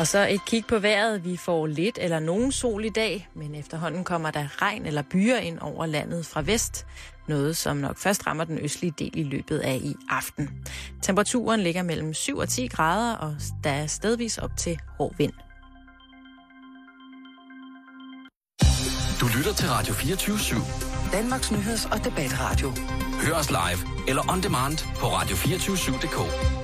Og så et kig på vejret. Vi får lidt eller nogen sol i dag, men efterhånden kommer der regn eller byer ind over landet fra vest. Noget, som nok først rammer den østlige del i løbet af i aften. Temperaturen ligger mellem 7 og 10 grader, og der er stedvis op til hård vind. Du lytter til Radio 24 /7. Danmarks nyheds- og debatradio. Hør os live eller on demand på radio247.dk.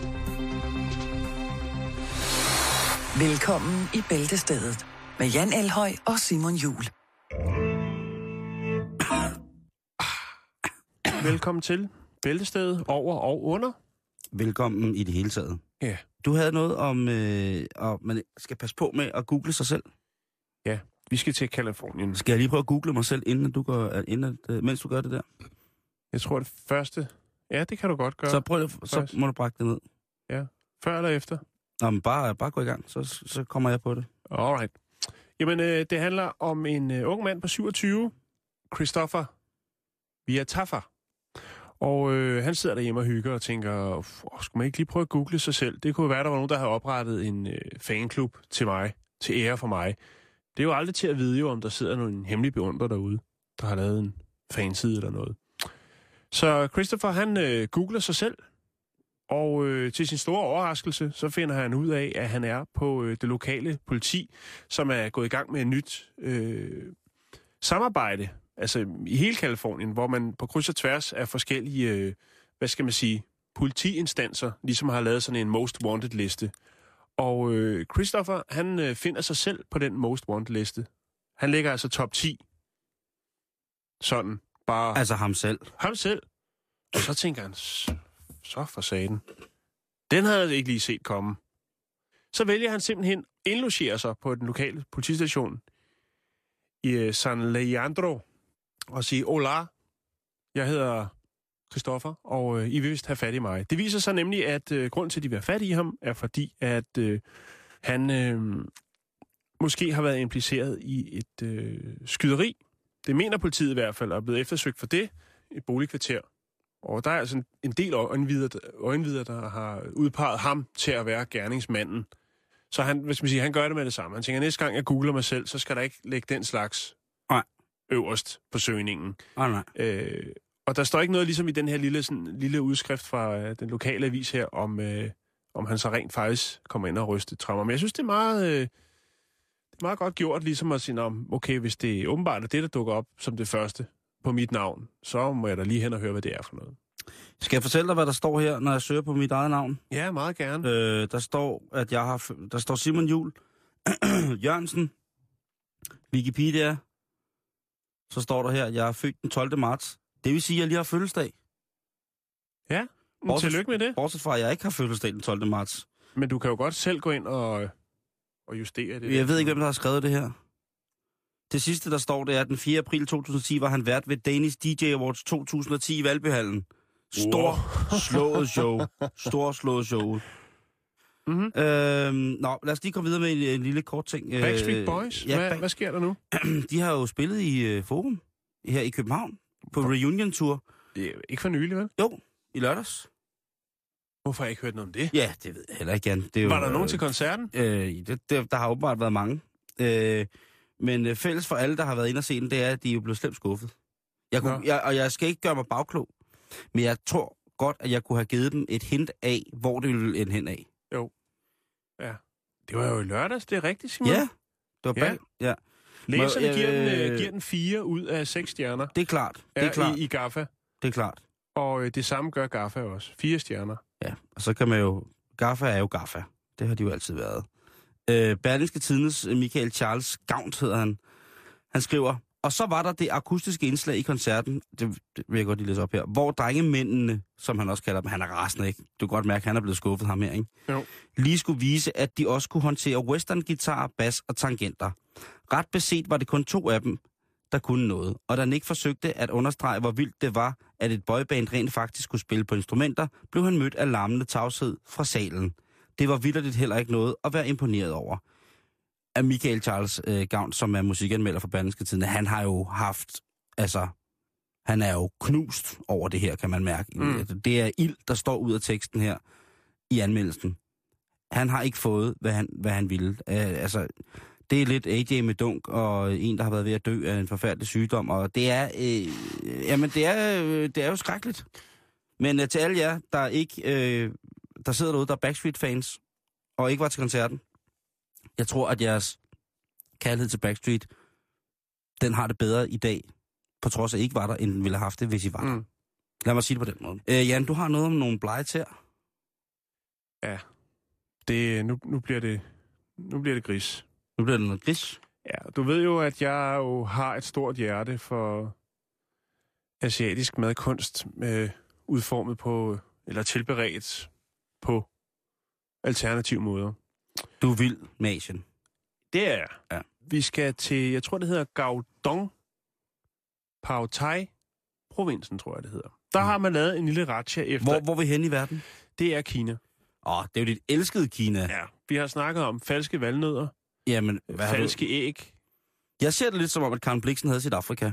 Velkommen i Bæltestedet med Jan Elhøj og Simon Jul. Velkommen til Bæltestedet over og under. Velkommen i det hele taget. Ja. Du havde noget om, øh, at man skal passe på med at google sig selv. Ja, vi skal til Kalifornien. Skal jeg lige prøve at google mig selv, inden du går, inden, øh, mens du gør det der? Jeg tror, det første... Ja, det kan du godt gøre. Så, prøv, så må du brække det ned. Før eller efter? Nå, men bare, bare gå i gang, så, så kommer jeg på det. Alright. Jamen, øh, det handler om en øh, ung mand på 27, Christopher Viataffer. Og øh, han sidder derhjemme og hygger og tænker, åh, skulle man ikke lige prøve at google sig selv? Det kunne være, der var nogen, der havde oprettet en øh, fanklub til mig, til ære for mig. Det er jo aldrig til at vide, jo, om der sidder nogen hemmelig beundrer derude, der har lavet en fanside eller noget. Så Christopher, han øh, googler sig selv, og øh, til sin store overraskelse, så finder han ud af, at han er på øh, det lokale politi, som er gået i gang med et nyt øh, samarbejde, altså i hele Kalifornien, hvor man på kryds og tværs af forskellige, øh, hvad skal man sige, politiinstanser, ligesom har lavet sådan en most wanted liste. Og øh, Christopher, han øh, finder sig selv på den most wanted liste. Han ligger altså top 10. Sådan, bare Altså ham selv. ham selv. Og så tænker han, "S- så for saten. Den havde jeg ikke lige set komme. Så vælger han simpelthen indlogerer indlogere sig på den lokale politistation i øh, San Leandro og sige, Hola, jeg hedder Christoffer, og øh, I vil vist have fat i mig. Det viser sig nemlig, at øh, grunden til, at de vil have fat i ham, er fordi, at øh, han øh, måske har været impliceret i et øh, skyderi. Det mener politiet i hvert fald, og er blevet eftersøgt for det i et boligkvarter. Og der er altså en, en del øjenvidere, øjenvidere, der har udpeget ham til at være gerningsmanden. Så han, hvis man siger, han gør det med det samme. Han tænker, næste gang jeg googler mig selv, så skal der ikke lægge den slags Nej. øverst på søgningen. Nej, nej. Øh, og der står ikke noget ligesom i den her lille, sådan, lille udskrift fra øh, den lokale avis her, om, øh, om han så rent faktisk kommer ind og ryste trammer. Men jeg synes, det er meget, øh, det er meget godt gjort, ligesom at sige, om okay, hvis det er åbenbart er det, der dukker op som det første på mit navn, så må jeg da lige hen og høre, hvad det er for noget. Skal jeg fortælle dig, hvad der står her, når jeg søger på mit eget navn? Ja, meget gerne. Øh, der står, at jeg har... Der står Simon Jul Jørgensen. Wikipedia. Så står der her, at jeg er født den 12. marts. Det vil sige, at jeg lige har fødselsdag. Ja, men bortset- tillykke med det. Bortset fra, at jeg ikke har fødselsdag den 12. marts. Men du kan jo godt selv gå ind og, og justere det. Jeg ved ikke, hvem der har skrevet det her. Det sidste, der står, det er, at den 4. april 2010 var han vært ved Danish DJ Awards 2010 i Valbyhallen. Stor Wow. slået show. Stor slået show. Mhm. Øhm, nå, lad os lige komme videre med en, en lille kort ting. Øh, Backstreet Boys? Ja, hvad, Back- hvad sker der nu? de har jo spillet i uh, Forum her i København på Reunion-tour. Det er ikke for nylig, vel? Jo, i lørdags. Hvorfor har jeg ikke hørt noget om det? Ja, det ved jeg heller ikke, Jan. Det er jo, Var der nogen øh, til koncerten? Øh, det, det, der har åbenbart været mange. Øh, men øh, fælles for alle, der har været inde og se den, det er, at de er jo blevet slemt skuffet. Jeg kunne, jeg, og jeg skal ikke gøre mig bagklog, men jeg tror godt, at jeg kunne have givet dem et hint af, hvor det ville ende hen af. Det var jo i lørdags, det er rigtigt, Simon. Ja, det var Ja. bag. Ja. Læserne Må- giver, den, øh, øh, giver den fire ud af seks stjerner. Det er klart. Det Ja, er klart. I, i Gaffa. Det er klart. Og øh, det samme gør Gaffa også. Fire stjerner. Ja, og så kan man jo... Gaffa er jo Gaffa. Det har de jo altid været. Øh, Berlingske Tidens Michael Charles Gaunt hedder han. Han skriver, og så var der det akustiske indslag i koncerten, det, det vil jeg godt lige læse op her, hvor drengemændene, som han også kalder dem, han er rasende, ikke? Du kan godt mærke, at han er blevet skuffet ham her, ikke? Jo. Lige skulle vise, at de også kunne håndtere western guitar, bas og tangenter. Ret beset var det kun to af dem, der kunne noget. Og da Nick forsøgte at understrege, hvor vildt det var, at et boyband rent faktisk kunne spille på instrumenter, blev han mødt af larmende tavshed fra salen. Det var vildt heller ikke noget at være imponeret over. Af Michael Charles øh, Gavn, som er musikanmelder for Berlingske Tiden, han har jo haft, altså, han er jo knust over det her, kan man mærke. Mm. Det er ild, der står ud af teksten her i anmeldelsen. han har ikke fået, hvad han, hvad han ville. Uh, altså, det er lidt AJ med dunk, og en, der har været ved at dø af en forfærdelig sygdom, og det er, øh, jamen det er, øh, det er jo skrækkeligt. Men uh, til alle jer, der ikke, øh, der sidder derude, der er Backstreet-fans, og ikke var til koncerten, jeg tror, at jeres kærlighed til Backstreet, den har det bedre i dag, på trods af, at I ikke var der, end den ville have haft det, hvis I var der. Mm. Lad mig sige det på den måde. Øh, Jan, du har noget om nogle blege tæer. Ja. Det, nu, nu, bliver det, nu bliver det gris. Nu bliver det noget gris. Ja, du ved jo, at jeg jo har et stort hjerte for asiatisk madkunst, med udformet på, eller tilberedt på alternative måder. Du vild med Asien. Det er jeg. Ja. Vi skal til, jeg tror det hedder Gaodong, Pao Tai, provinsen tror jeg det hedder. Der har man lavet en lille ratcha efter, Hvor, hvor er vi hen i verden? det er Kina. Åh, det er jo dit elskede Kina. Ja, vi har snakket om falske valnødder, Jamen, hvad har du? falske æg. Jeg ser det lidt som om, at Karen Bliksen havde sit Afrika.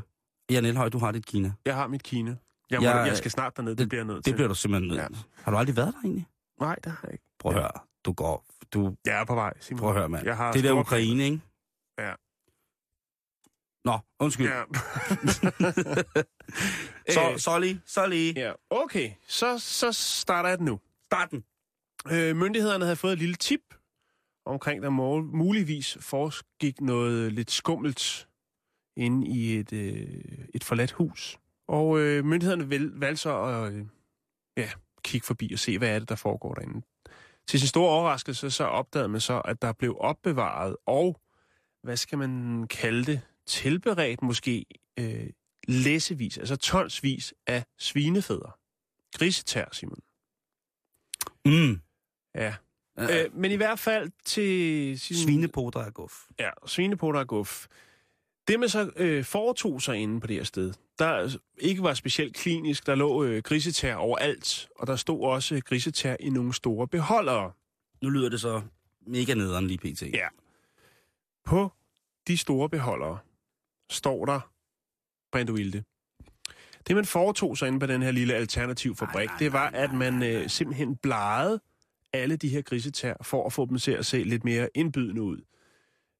Jan Elhøj, du har dit Kina. Jeg har mit Kina. Jeg, må, Jeg- jeg skal snart derned, det, det bliver jeg nødt Det til. bliver du simpelthen nødt ja. Har du aldrig været der egentlig? Nej, det har jeg ikke. Prøv at Ja. høre. Du går... Du, Jeg er på vej, Simon. prøv at høre, mand. Jeg har Det der Ukraine, ikke? Ja. Nå, undskyld. Ja. Så, så lige, så lige. ja. Okay, så, så starter jeg den nu. Starten. Øh, myndighederne havde fået et lille tip omkring, der må, muligvis foregik noget lidt skummelt inde i et, øh, et forladt hus. Og øh, myndighederne vel, valgte så at øh, ja, kigge forbi og se, hvad er det, der foregår derinde. Til sin store overraskelse, så opdagede man så, at der blev opbevaret og, hvad skal man kalde det, tilberedt måske øh, læsevis, altså tonsvis af svinefædder. Grisetær, Simon. Mm. Ja. Øh, Øh, men i hvert fald til... Sin, Svinepoter er guf. Ja, svinepoter og guf. Det, man så øh, foretog sig inde på det her sted, der ikke var specielt klinisk, der lå øh, grisetær overalt, og der stod også grisetær i nogle store beholdere. Nu lyder det så mega nederen lige pt. Ja. På de store beholdere står der Brindoilde. Det, man foretog sig inde på den her lille alternativ fabrik, det var, at man øh, simpelthen blegede alle de her grisetær for at få dem til at se lidt mere indbydende ud.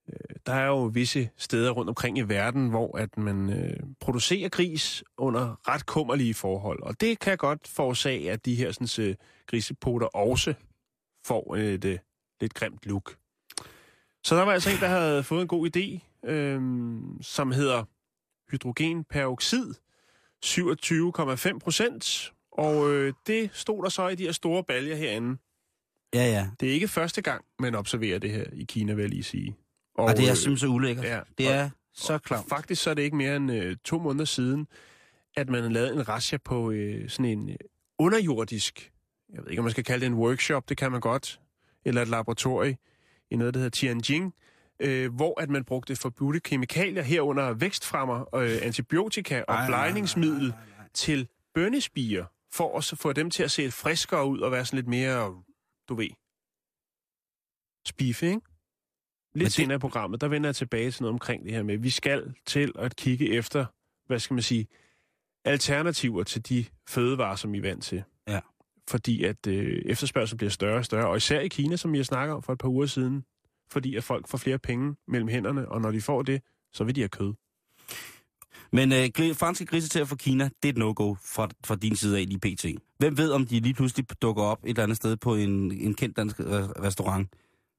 Øh, Der er jo visse steder rundt omkring i verden, hvor at man øh, producerer gris under ret kummerlige forhold. Og det kan godt forårsage, at de her sådan, øh, grisepoter også får et øh, lidt grimt look. Så der var altså en, der havde fået en god idé, øh, som hedder hydrogenperoxid, 27,5 procent. Og øh, det stod der så i de her store baljer herinde. Ja, ja. Det er ikke første gang, man observerer det her i Kina, vil jeg lige sige. Og, og det er øh, simpelthen så ulækkert. ja, det og- er så klart. Faktisk så er det ikke mere end øh, to måneder siden, at man lavede en rasja på øh, sådan en øh, underjordisk, jeg ved ikke, om man skal kalde det en workshop, det kan man godt, eller et laboratorie i noget, der hedder Tianjin, øh, hvor at man brugte forbudte kemikalier herunder vækstfremmer, øh, antibiotika og Ej, blegningsmiddel til bønnespiger, for at få dem til at se friskere ud og være sådan lidt mere, du ved, spife, ikke? Lidt det- senere i programmet, der vender jeg tilbage til noget omkring det her med, at vi skal til at kigge efter, hvad skal man sige, alternativer til de fødevarer, som vi er vant til. Ja. Fordi at øh, efterspørgselen bliver større og større, og især i Kina, som jeg snakker om for et par uger siden, fordi at folk får flere penge mellem hænderne, og når de får det, så vil de have kød. Men øh, franske grisetæer fra Kina, det er et no-go fra, fra din side af lige pt. Hvem ved, om de lige pludselig dukker op et eller andet sted på en, en kendt dansk øh, restaurant?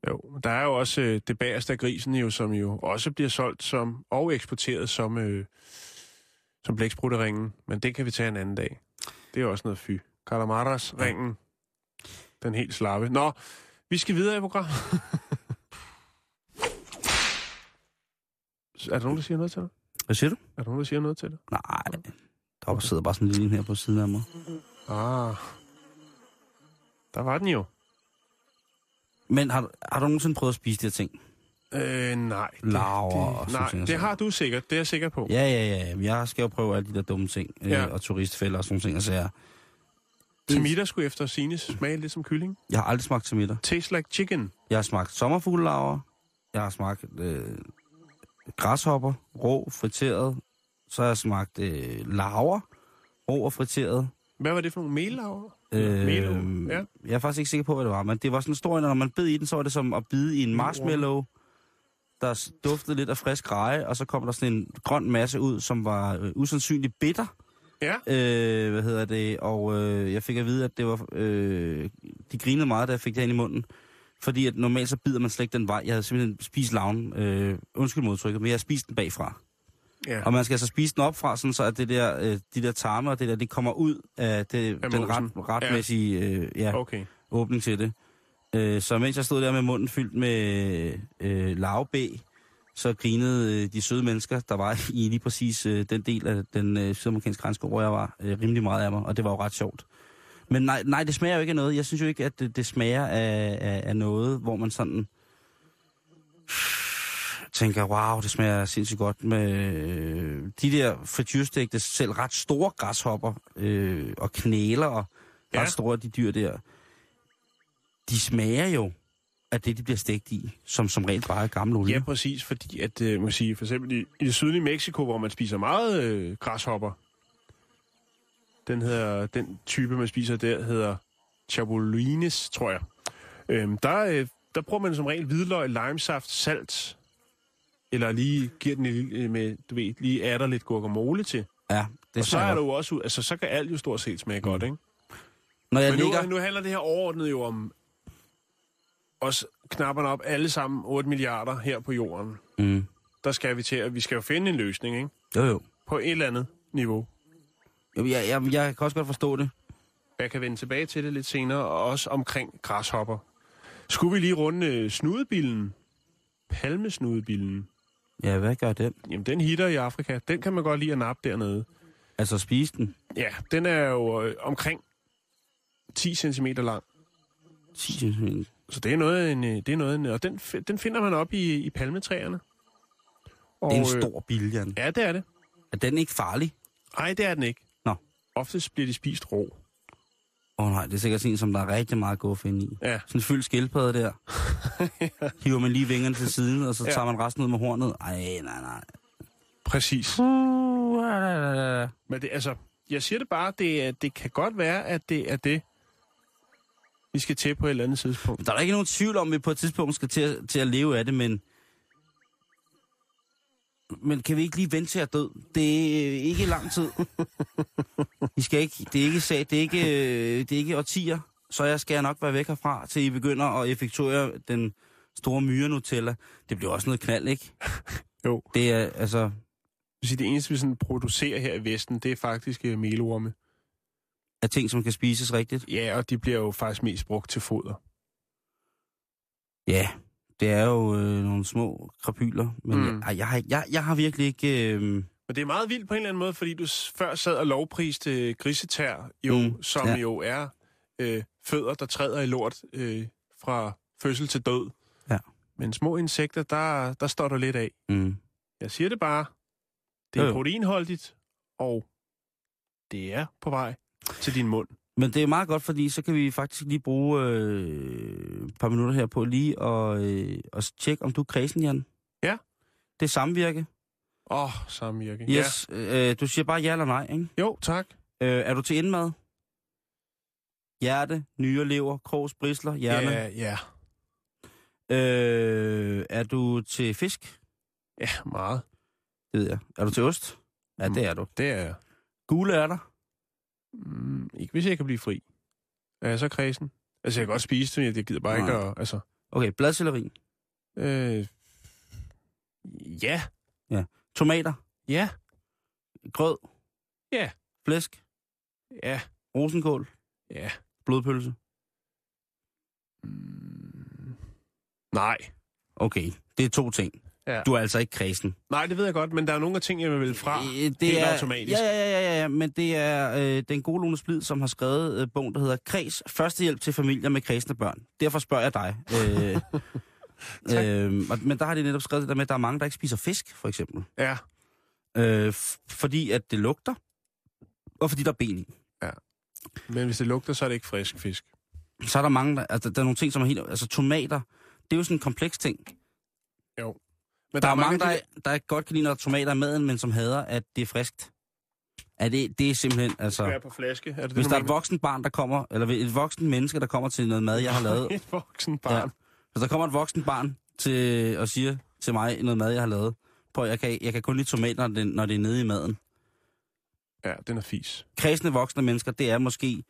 Jo, der er jo også øh, det bagerste af grisen, jo, som jo også bliver solgt som, og eksporteret som, øh, som blæksprutterringen, men det kan vi tage en anden dag. Det er også noget fy. Kalamaras-ringen, den helt slappe. Nå, vi skal videre i programmet. er der nogen, der siger noget til dig? Hvad siger du? Er der nogen, der siger noget til dig? Nej, der sidder bare sådan en lille her på siden af mig. Ah, der var den jo. Men har, du- har du nogensinde prøvet at spise de her ting? Øh, nej. Det, Larver og det, sådan nej, ting det har du sikkert. Det er jeg sikker på. Ja, ja, ja. Jeg skal jo prøve alle de der dumme ting. Øh, Ja. Og turistfælder og sådan nogle ting. Altså, jeg, middag skulle efter sine smage lidt som kylling. jeg har aldrig smagt middag. Tastes like chicken. Jeg har smagt sommerfuglelaver. Jeg har smagt øh, græshopper, rå, friteret. Så har jeg smagt øh, laver, rå og friteret. Hvad var det for nogle mellaver? Øh, Melo, ja. Jeg er faktisk ikke sikker på, hvad det var, men det var sådan en stor, når man bed i den, så var det som at bide i en marshmallow, der duftede lidt af frisk reje, og så kom der sådan en grøn masse ud, som var øh, usandsynligt bitter. Ja. Øh, hvad hedder det? Og øh, jeg fik at vide, at det var... Øh, de grinede meget, da jeg fik det ind i munden. Fordi at normalt så bider man slet ikke den vej. Jeg havde simpelthen spist laven. Øh, undskyld modtrykket, men jeg har spist den bagfra. Ja. Og man skal altså spise den op fra, sådan så at det der, øh, de der tarme og det der, det kommer ud af det, Af den ret, retmæssige øh, ja, Okay. åbning til det. Øh, så mens jeg stod der med munden fyldt med øh, lavbæ, så grinede øh, de søde mennesker, der var i lige præcis øh, den del af den øh, sydamerikanske grænse, hvor jeg var, øh, rimelig meget af mig, og det var jo ret sjovt. Men nej, nej, det smager jo ikke af noget. Jeg synes jo ikke, at det, det smager af, af, af noget, hvor man sådan tænker, wow, det smager sindssygt godt med øh, de der frityrstegte, selv ret store græshopper øh, og knæler og Ja. ret store de dyr der. De smager jo af det, de bliver stegt i, som som regel bare er gammel olie. Ja, præcis, fordi at, øh, man sige, for eksempel i, i det sydlige Mexico, hvor man spiser meget øh, græshopper, den, hedder, den type, man spiser der, hedder chabulines, tror jeg. Øhm, der, øh, der bruger man som regel hvidløg, limesaft, salt, eller lige giver den en lille, øh, med, du ved, lige er der lidt guacamole til. ja det og så er der jo også, altså så kan alt jo stort set smage godt, ikke? Når jeg Men nu, ligger... nu handler det her overordnet jo om os knapperne op alle sammen 8 milliarder her på jorden. Mm. Der skal vi til, at vi skal jo finde en løsning, ikke? Jo, jo. På et eller andet niveau. jo jeg, jeg, jeg kan også godt forstå det. Jeg kan vende tilbage til det lidt senere, og også omkring græshopper. Skulle vi lige runde øh, snudebillen? Palmesnudebillen. Ja, hvad gør den? Jamen, den hitter i Afrika. Den kan man godt lide at nappe dernede. Altså spise den? Ja, den er jo øh, omkring 10 cm lang. 10 cm. Så det er noget, en, øh, det er noget, en, og den, den finder man op i, i palmetræerne. Og, Det er en øh, stor biljan. Ja, det er det. Er den ikke farlig? Nej, det er den ikke. Nå. Oftest bliver de spist rå. Åh oh, nej, det er sikkert sådan en, som der er rigtig meget guf ind i. Ja. Sådan en fyldt skildpadde der. Hiver man lige vingerne til siden, og så Ja. tager man resten ud med hornet. Ej, nej, nej. Præcis. Uh, la, la, la. Men det, altså, jeg siger det bare, det, er- det kan godt være, at det er det, vi skal til på et eller andet tidspunkt. Der er da ikke nogen tvivl om, at vi på et tidspunkt skal til til at leve af det, men... Men kan vi ikke lige vente til at dø? Det er ikke lang tid. Vi skal ikke, det er ikke sag, det er ikke, øh, det er ikke årtier, så jeg skal nok være væk herfra, til I begynder at effektuere den store myre Nutella. Det bliver også noget knald, ikke? Jo. Det er, altså, det eneste, vi sådan producerer her i Vesten, det er faktisk øh, melorme. af ting, som kan spises rigtigt. Ja, og de bliver jo faktisk mest brugt til foder. Ja, det er jo øh, nogle små krapyler, men Mm. jeg, jeg, har, jeg, jeg har virkelig ikke... Øh, Men det er meget vildt på en eller anden måde, fordi du før sad og lovpriste øh, grisetær, jo, mm, som ja. jo er øh, fødder, der træder i lort øh, fra fødsel til død. Ja. Men små insekter, der, der står der lidt af. mm. Jeg siger det bare. Det er jo. proteinholdigt, og det er på vej til din mund. Men det er meget godt, fordi så kan vi faktisk lige bruge øh, et par minutter her på lige at, øh, at tjekke, om du er kredsen, Jan. Ja. Det er samvirke. Åh, oh, samvirke. Yes, ja. øh, du siger bare ja eller nej, ikke? Jo, tak. Øh, er du til indmad? Hjerte, nyre, lever, krogs, brisler, hjerne. Ja, ja. Øh, er du til fisk? Ja, meget. Det ved jeg. Er du til ost? Ja, det er du. Det er jeg. Gule er der? Mm, ikke hvis jeg kan blive fri. Er jeg så kredsen? Altså, jeg kan godt spise det, men jeg gider bare Nej. ikke at... Altså, Okay, bladcelleri. øh, ja. Tomater. Ja. Grød. Ja. Flæsk. Ja. Rosenkål. Ja. Blodpølse. Mm, nej. Okay, det er to ting. Ja. Du er altså ikke kredsen. Nej, det ved jeg godt, men der er nogle af ting, jeg vil fra. Øh, helt er, automatisk. Ja, ja, ja, ja, ja, men det er øh, den gode Lone Splid, som har skrevet øh, bogen, der hedder Kreds, førstehjælp til familier med kredsende børn. Derfor spørger jeg dig. Øh, øh, men der har de netop skrevet det der med, at der er mange, der ikke spiser fisk, for eksempel. Ja. Øh, fordi at det lugter, og fordi der er ben i. Men hvis det lugter, så er det ikke frisk fisk. Så er der mange, der, altså, der er nogle ting, som er helt... Altså tomater, det er jo sådan en kompleks ting. Jo. Men Der er mange, der, der, der godt kan lide, der er tomater i maden, men som hader, at det er friskt. Er det, det er simpelthen, Skal altså... være på flaske? Er det Hvis det, der er et voksen barn, der kommer, eller et voksen menneske, der kommer til noget mad, jeg har lavet? Et voksen barn. Hvis der kommer et voksen barn til og siger til mig noget mad, jeg har lavet, på jeg kan, jeg kan kun lide tomater, når det, når det er nede i maden. Ja. ja, den er fis. Kredsende voksne mennesker, det er måske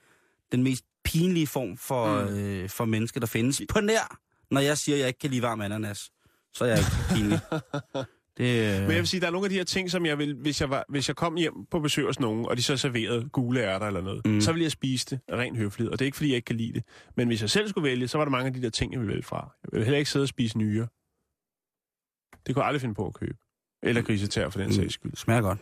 den mest pinlige form for, mm. øh, for mennesker, der findes. På nær, når jeg siger, at jeg ikke kan lide varm ananas, så er jeg ikke pinlig. Det, øh, Men jeg vil sige, der er nogle af de her ting, som jeg vil, hvis jeg, var, hvis jeg kom hjem på besøg hos nogen, og de så serverede gule ærter eller noget, Mm. mm. så ville jeg spise det af ren høflighed. Og det er ikke, fordi jeg ikke kan lide det. Men hvis jeg selv skulle vælge, så var der mange af de der ting, jeg ville vælge fra. Jeg ville heller ikke sidde og spise nyere. Det kunne jeg aldrig finde på at købe. Eller grisetær for den Mm. sags skyld. smager godt.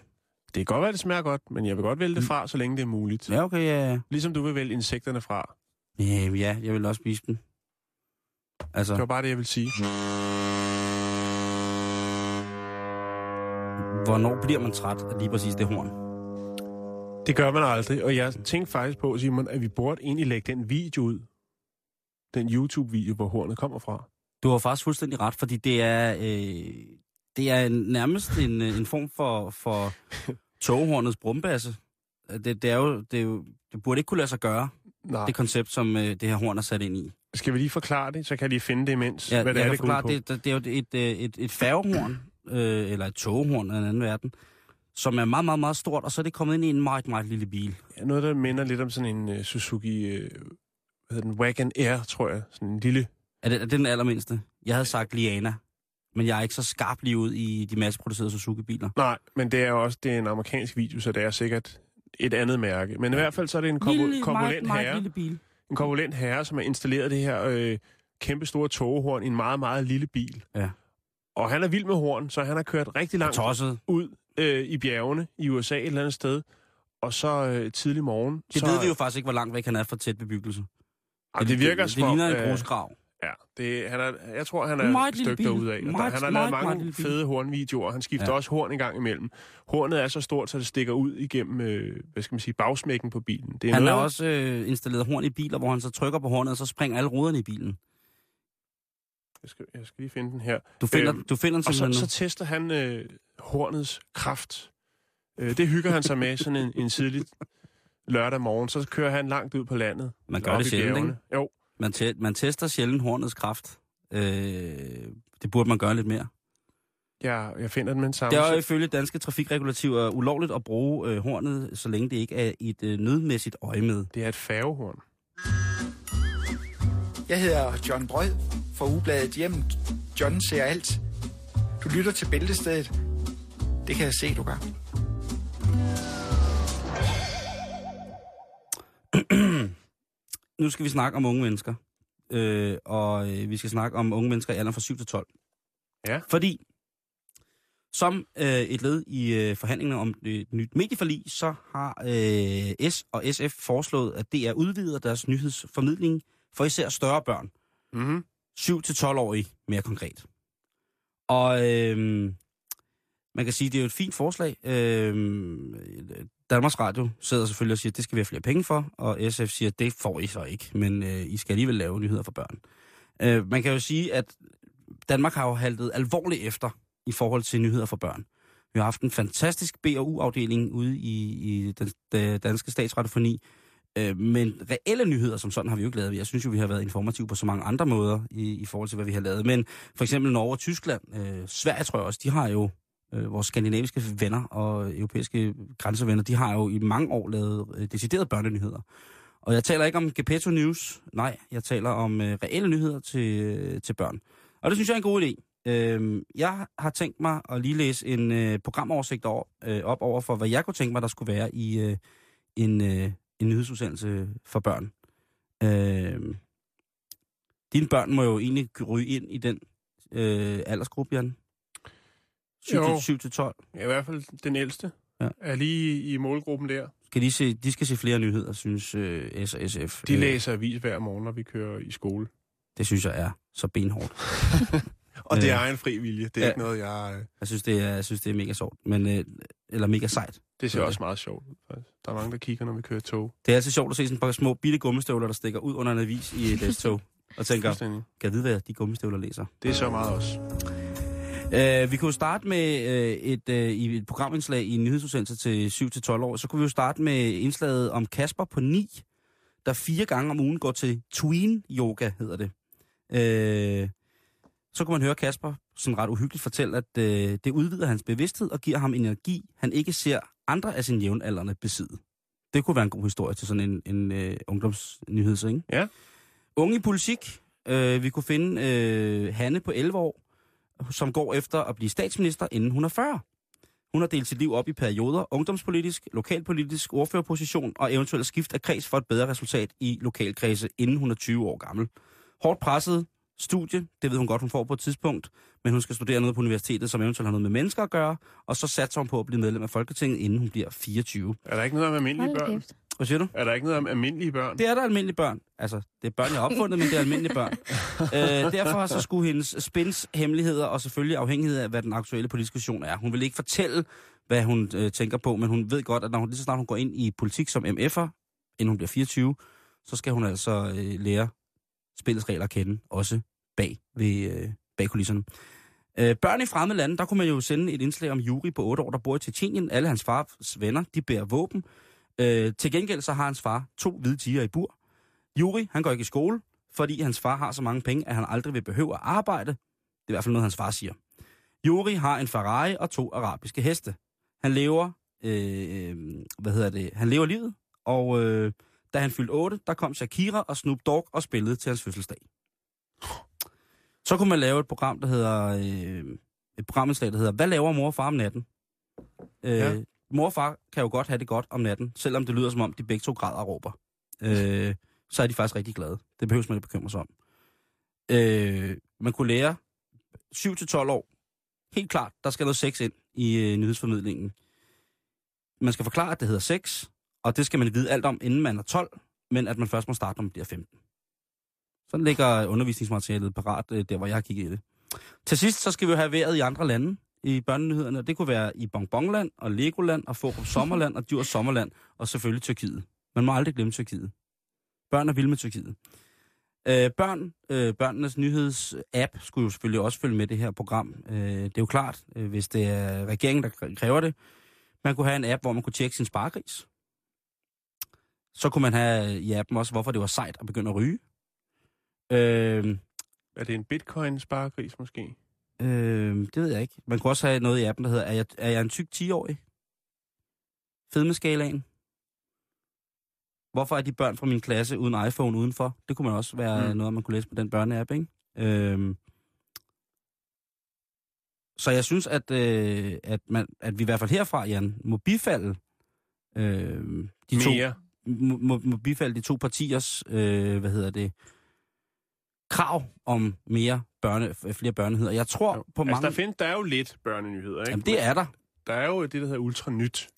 Det kan godt være, det smager godt, men jeg vil godt vælge det fra, så længe det er muligt. Ja, okay, ja. Ligesom du vil vælge insekterne fra. Ja, ja jeg vil også spise dem. Altså, Det var bare det, jeg vil sige. Hvornår bliver man træt af lige præcis det horn? Det gør man aldrig, og jeg tænkte faktisk på, Simon, at vi burde egentlig lægge den video ud. Den YouTube-video, hvor hornet kommer fra. Du har faktisk fuldstændig ret, fordi det er, øh, det er nærmest en, øh, en form for, for toghornets brumbasse. Det, det, er jo, det, er jo, det burde ikke kunne lade sig gøre, Nej. det koncept, som øh, det her horn er sat ind i. Skal vi lige forklare det, så kan jeg lige finde det imens, Ja, hvad det jeg er, det går på. det, det, det er jo et, et, et, et færgehorn, øh, eller et toghorn af en anden verden, som er meget, meget, meget stort, og så er det kommet ind i en meget, meget lille bil. Ja, noget, der minder lidt om sådan en uh, Suzuki, uh, hvad hedder den, Wagon Air, tror jeg. Sådan en lille... Er det, er det den allermindste? Jeg havde sagt Liana, men jeg er ikke så skarp lige ud i de masseproducerede Suzuki-biler. Nej, men det er jo også det er en amerikansk video, så det er sikkert et andet mærke. Men i hvert fald så er det en korpulent herre, lille bil. en korpulent herre, som har installeret det her øh, kæmpe store togehorn i en meget, meget lille bil. Ja. Og han er vild med horn, så han har kørt rigtig langt Tosset. ud øh, i bjergene i USA et eller andet sted. Og så øh, tidlig morgen... Det så, ved vi jo faktisk ikke, hvor langt væk han er fra tæt bebyggelse. Ej, det virker det, som det ligner en øh, grusgrav. Ja, det, han er, jeg tror, han er Meget et stykke derude af. Meget- han har meget, lavet meget mange bil. fede hornvideoer, han skifter Ja. også horn en gang imellem. Hornet er så stort, så det stikker ud igennem, øh, hvad skal man sige, bagsmækken på bilen. Det er Han har noget, også øh, installeret horn i biler, hvor han så trykker på hornet, og så springer alle ruderne i bilen. Jeg skal, jeg skal lige finde den her. Du finder, Øhm, du finder den Og så, simpelthen så tester han øh, hornets kraft. Øh, det hygger han sig med sådan en, en tidlig lørdag morgen. Så kører han langt ud på landet. Man gør det sjældent, bjergene. ikke? Jo, Man, te- man tester sjældent hornets kraft. Øh, det burde man gøre lidt mere. jeg, jeg finder den med en samme. Det er jo ifølge danske trafikregulativer ulovligt at bruge øh, hornet, så længe det ikke er i et øh, nødmæssigt øje med. Det er et færgehorn. Jeg hedder John Brød fra Ugebladet Hjem. John ser alt. Du lytter til Bæltestedet. Det kan jeg se, du gør. Nu skal vi snakke om unge mennesker. Øh, og øh, vi skal snakke om unge mennesker i alderen fra 7 til 12. Ja. Fordi, som øh, et led i øh, forhandlingerne om et nyt medieforlig, så har øh, S og SF foreslået, at DR udvider deres nyhedsformidling for især større børn. Mm-hmm. 7-12-årige mere konkret. Og øhm, man kan sige, det er jo et fint forslag. Øhm, Danmarks Radio sidder selvfølgelig og siger, at det skal vi have flere penge for, og SF siger, at det får I så ikke, men øh, I skal alligevel lave nyheder for børn. Øh, man kan jo sige, at Danmark har jo haltet alvorligt efter i forhold til nyheder for børn. Vi har haft en fantastisk BU-afdeling ude i, i den, den danske statsradiofoni, Øh, men reelle nyheder som sådan har vi jo ikke lavet. Jeg synes jo, vi har været informative på så mange andre måder i, i forhold til, hvad vi har lavet. Men for eksempel Norge og Tyskland, øh, Sverige tror jeg også, de har jo, øh, vores skandinaviske venner og europæiske grænsevenner, de har jo i mange år lavet øh, deciderede børnenyheder. Og jeg taler ikke om Gepetto News, nej, jeg taler om øh, reelle nyheder til, øh, til børn. Og det synes jeg er en god idé. Øh, jeg har tænkt mig at lige læse en øh, programoversigt over, øh, op over for, hvad jeg kunne tænke mig, der skulle være i øh, en... Øh, en nyhedsudsendelse for børn. Øh, dine børn må jo egentlig ryge ind i den øh, aldersgruppe, Jan. 7 Jo. til, 7 til 12. Ja, I hvert fald den ældste Ja. er lige i målgruppen der. Skal de, se, de skal se flere nyheder, synes øh, S og SF. De Øh, læser avis hver morgen, når vi kører i skole. Det synes jeg er så benhårdt. Og det Øh. er egen fri vilje. Det er Ja. ikke noget, jeg... øh, Jeg synes, det er, jeg synes, det er mega sjovt. Men, øh, eller mega sejt. Det ser også meget sjovt ud, faktisk. Der er mange, der kigger, når vi kører tog. Det er altid sjovt at se sådan et par små bitte gummistøvler, der stikker ud under en avis i et S-tog. Og tænker, kan jeg vide, hvad de gummistøvler læser? Det er så meget også. Uh, vi kunne jo starte med uh, et, uh, i et programindslag i en nyhedsudsendelse til 7-12 år. Så kunne vi jo starte med indslaget om Kasper på 9, der fire gange om ugen går til tween yoga, hedder det. Uh, så kunne man høre Kasper sådan ret uhyggeligt fortælle, at uh, det udvider hans bevidsthed og giver ham energi, han ikke ser andre af sine jævnaldrende besidde. Det kunne være en god historie til sådan en, en uh, ungdomsnyhed, ikke? Ja. Unge i politik. Uh, vi kunne finde uh, Hanne på 11 år, som går efter at blive statsminister, inden hun er 40. Hun har delt sit liv op i perioder, ungdomspolitisk, lokalpolitisk, ordførerposition og eventuelt skift af kreds for et bedre resultat i lokalkredse, inden hun er 20 år gammel. Hårdt presset studie, det ved hun godt, hun får på et tidspunkt, men hun skal studere noget på universitetet, som eventuelt har noget med mennesker at gøre, og så satser hun på at blive medlem af Folketinget, inden hun bliver 24. Er der ikke noget om almindelige børn? kæft. Hvad siger du? Er der ikke noget om almindelige børn? Det er der almindelige børn. Altså, det er børn, jeg har opfundet, men det er almindelige børn. øh, derfor så skulle hendes spins, hemmeligheder og selvfølgelig afhængighed af, hvad den aktuelle politiske situation er. Hun vil ikke fortælle, hvad hun øh, tænker på, men hun ved godt, at når hun, lige så snart hun går ind i politik som MF'er, inden hun bliver 24, så skal hun altså øh, lære spillets regler at kende, også bag, ved, øh, bag kulisserne. Øh, børn i fremmede lande, der kunne man jo sende et indslag om Juri på 8 år, der bor i Tjetjenien. Alle hans fars venner, de bærer våben. Øh, til gengæld så har hans far to hvide tiger i bur. Juri, han går ikke i skole, fordi hans far har så mange penge, at han aldrig vil behøve at arbejde. Det er i hvert fald noget, hans far siger. Juri har en Ferrari og to arabiske heste. Han lever, øh, øh hvad hedder det, han lever livet, og øh, da han fyldte 8, der kom Shakira og Snoop Dogg og spillede til hans fødselsdag. Så kunne man lave et program, der hedder, øh, et programindslag, der hedder, hvad laver mor og far om natten? Øh, Ja. Mor og far kan jo godt have det godt om natten, selvom det lyder som om, de begge to græder og råber. Øh, så er de faktisk rigtig glade. Det behøver man ikke bekymre sig om. Øh, man kunne lære 7-12 år. Helt klart, der skal noget sex ind i øh, nyhedsformidlingen. Man skal forklare, at det hedder sex, og det skal man vide alt om, inden man er 12, men at man først må starte, når man bliver 15. Sådan ligger undervisningsmaterialet parat, øh, der hvor jeg har kigget i det. Til sidst, så skal vi jo have været i andre lande i børnenyhederne. Det kunne være i Bonbonland og Legoland og Forum Sommerland og Djurs Sommerland og selvfølgelig Tyrkiet. Man må aldrig glemme Tyrkiet. Børn er vilde med Tyrkiet. Øh, børn, øh, børnenes nyhedsapp skulle jo selvfølgelig også følge med det her program. Øh, det er jo klart, øh, hvis det er regeringen, der kræver det. Man kunne have en app, hvor man kunne tjekke sin sparegris. Så kunne man have i appen også, hvorfor det var sejt at begynde at ryge. Øh, Er det en bitcoin-sparegris måske? Øh, det ved jeg ikke. Man kunne også have noget i appen, der hedder, er jeg, er jeg en tyk 10-årig? Fedmeskalaen. Hvorfor er de børn fra min klasse uden iPhone udenfor? Det kunne man også være mm. Noget, man kunne læse på den børneapp, ikke? Øh, så jeg synes, at, øh, at, man, at vi i hvert fald herfra, Jan, må bifalde øh, de to, Mere. må, må, må bifalde de to partiers, øh, hvad hedder det, krav om mere børne, flere børneheder. Jeg tror Jo. på Altså, mange... der, findes, der er jo lidt børnenyheder, ikke? Jamen, det er der. Der er jo det, der hedder Ultra Nyt.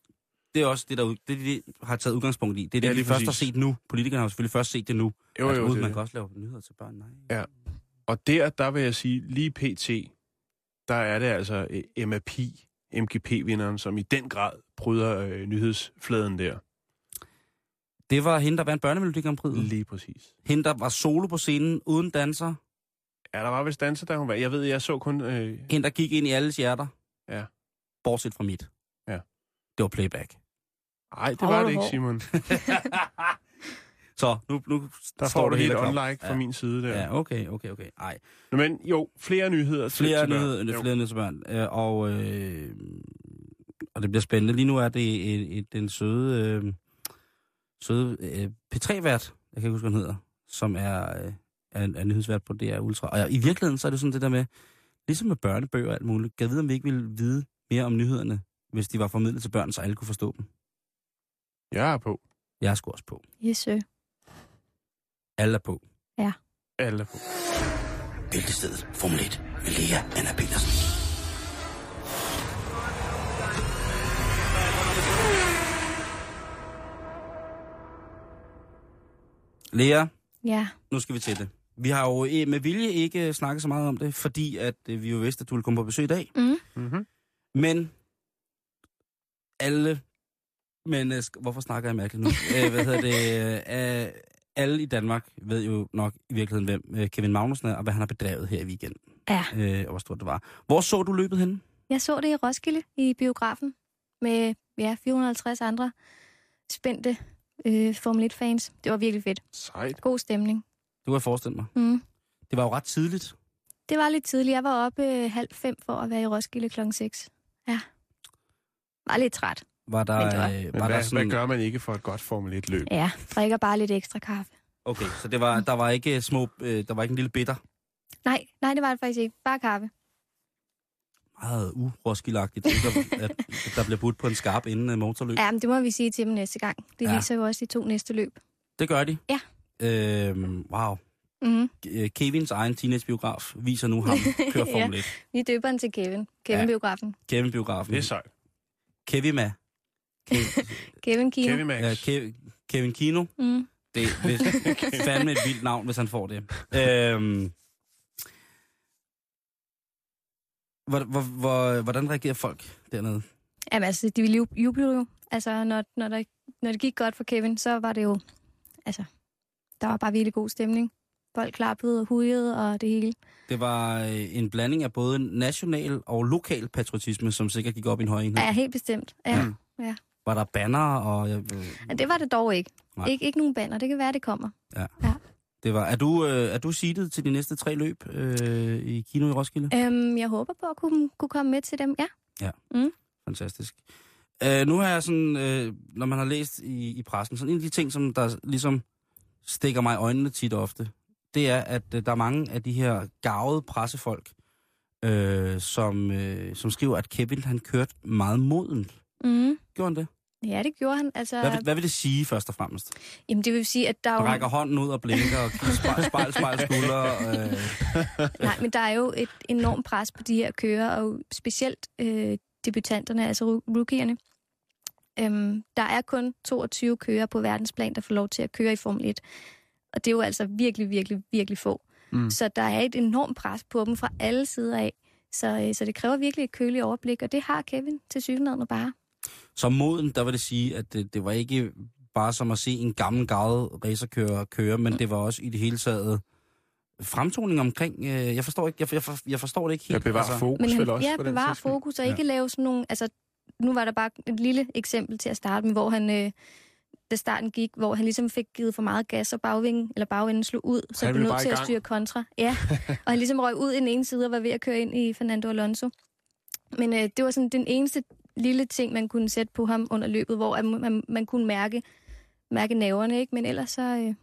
Det er også det, der det, de har taget udgangspunkt i. Det er det, Ja, vi lige først har set nu. Politikerne har selvfølgelig først set det nu. Jo, altså, jo, det er man det. kan også lave nyheder til børn. Nej. Ja. Og der, der vil jeg sige, lige pt, der er det altså eh, MAP, MGP-vinderen, som i den grad bryder øh, nyhedsfladen der. Det var hende, der vandt børnemelodi Grand Prix. Lige præcis. Hende, der var solo på scenen, uden danser. Ja, der var vist danser, da hun var. Jeg ved, jeg så kun... Øh, Hende, der gik ind i alles hjerter. Ja. Bortset fra mit. Ja. Det var playback. Nej, det var det ikke. Simon. Så nu, nu Der står får du helt on-like fra Ja. min side der. Ja, okay, okay, okay. Ej. Nå, Men jo, flere nyheder til, Flere til børn. nyheder, flere nyheder til børn. Øh, Og, øh, og det bliver spændende. Lige nu er det et, et, den søde, øh, søde øh, P3-vært, jeg kan ikke huske, hvad han hedder, som er, øh, er, er nyhedsvært på DR Ultra. Og i virkeligheden så er det sådan det der med, ligesom med børnebøger og alt muligt, kan jeg vide, om vi ikke ville vide mere om nyhederne, hvis de var formidlet til børn, så alle kunne forstå dem. Jeg er på. Jeg er sgu også på. Yes, sir. Alle er på. Alle er på. Bæltestedet Formel 1 med Lea Anna Petersen. Lea, Ja. nu skal vi til det. Vi har jo eh, med vilje ikke snakket så meget om det, fordi at øh, vi jo vidste, at du ville komme på besøg i dag. Mm. Mm-hmm. Men alle mennesker... Hvorfor snakker jeg mærkeligt nu? Æh, hvad hedder det? Øh, alle i Danmark ved jo nok i virkeligheden, hvem øh, Kevin Magnussen er, og hvad han har bedrevet her i weekenden. Ja. øh, og hvor stort det var. Hvor så du løbet henne? Jeg så det i Roskilde i biografen med ja, 450 andre spændte øh, Formel 1-fans. Det var virkelig fedt. Sejt. God stemning. Det kunne jeg forestille mig. Mm. Det var jo ret tidligt. Det var lidt tidligt. Jeg var oppe øh, halv fem for at være i Roskilde klokken 6. Ja. Var lidt træt. Var der, Men det var- øh, Men var hvad, der hvad sådan... gør man ikke for et godt Formel 1-løb? Ja, drikker bare lidt ekstra kaffe. Okay, så det var, der var ikke små... Øh, der var ikke en lille bitter? Nej, nej, det var det faktisk ikke. Bare kaffe. Meget uroskilagtigt, at, at der bliver budt på en skarp inden motorløb. Ja, men det må vi sige til dem næste gang. Det Ja. viser jo også de to næste løb. Det gør de. Ja. Øhm, wow. Mm-hmm. Øh, Kevins egen teenagebiograf viser nu ham køre Formel 1. Vi døber den til Kevin. Kevin-biografen. Kevin-biografen. Det er sejt. Kevima. Kevin Kino. Kevin Max. Ja, Kev- Kevin Kino. Mm. Det er fandme et vildt navn, hvis han får det. Øhm, hvor, hvor, hvor, hvordan reagerer folk dernede? Jamen altså, de ville ju- juble jo. Altså, når, når, der, når det gik godt for Kevin, så var det jo... Altså, der var bare virkelig god stemning. Folk klappede og hujede og det hele. Det var øh, en blanding af både national og lokal patriotisme, som sikkert gik op i en høj enhed. Ja, helt bestemt. Ja. Mm. Var der banner og... Øh, ja. Det var det dog ikke. Nej. Ik- ikke nogen banner. Det kan være, det kommer. Det var, er, du, øh, er du seedet til de næste tre løb øh, i Kino i Roskilde? Øhm, jeg håber på at kunne, kunne komme med til dem. Ja. Fantastisk. Øh, nu har jeg sådan, øh, når man har læst i, i pressen, sådan en af de ting, som der ligesom stikker mig i øjnene tit og ofte, det er, at øh, der er mange af de her gavede pressefolk, øh, som, øh, som skriver, at Kevin han kørte meget modent. Mm. Gjorde han det? Ja, det gjorde han. Altså, Hvad vil, hvad vil det sige, først og fremmest? Jamen, det vil sige, at der er jo... rækker hånden ud og blinker og spejl, spejl, spejl skulder. Øh, Nej, men der er jo et enormt pres på de her kører, og specielt øh, debutanterne, altså rookierne. Øhm, der er kun 22 kører på verdensplan, der får lov til at køre i Formel 1. Og det er jo altså virkelig, virkelig, virkelig få. Mm. Så der er et enormt pres på dem fra alle sider af. Så, øh, så det kræver virkelig et køligt overblik, og det har Kevin til syvende bare. Som moden, der vil det sige, at det, det var ikke bare som at se en gammel gavet racerkører køre, men det var også i det hele taget fremtoning omkring, øh, jeg forstår ikke, jeg, jeg, jeg forstår det ikke helt. Jeg bevarer altså, fokus Men vel han også ja, på den bevarer fokus og ikke lave sådan nogle... Altså, nu var der bare et lille eksempel til at starte med, hvor han, øh, da starten gik, hvor han ligesom fik givet for meget gas, og bagvingen, eller bagvinden slog ud, så Han blev nødt til at styre kontra. Ja, og han ligesom røg ud i den ene side og var ved at køre ind i Fernando Alonso. Men øh, det var sådan den eneste lille ting, man kunne sætte på ham under løbet, hvor man, man kunne mærke, mærke naverne, ikke? Men ellers så, øh,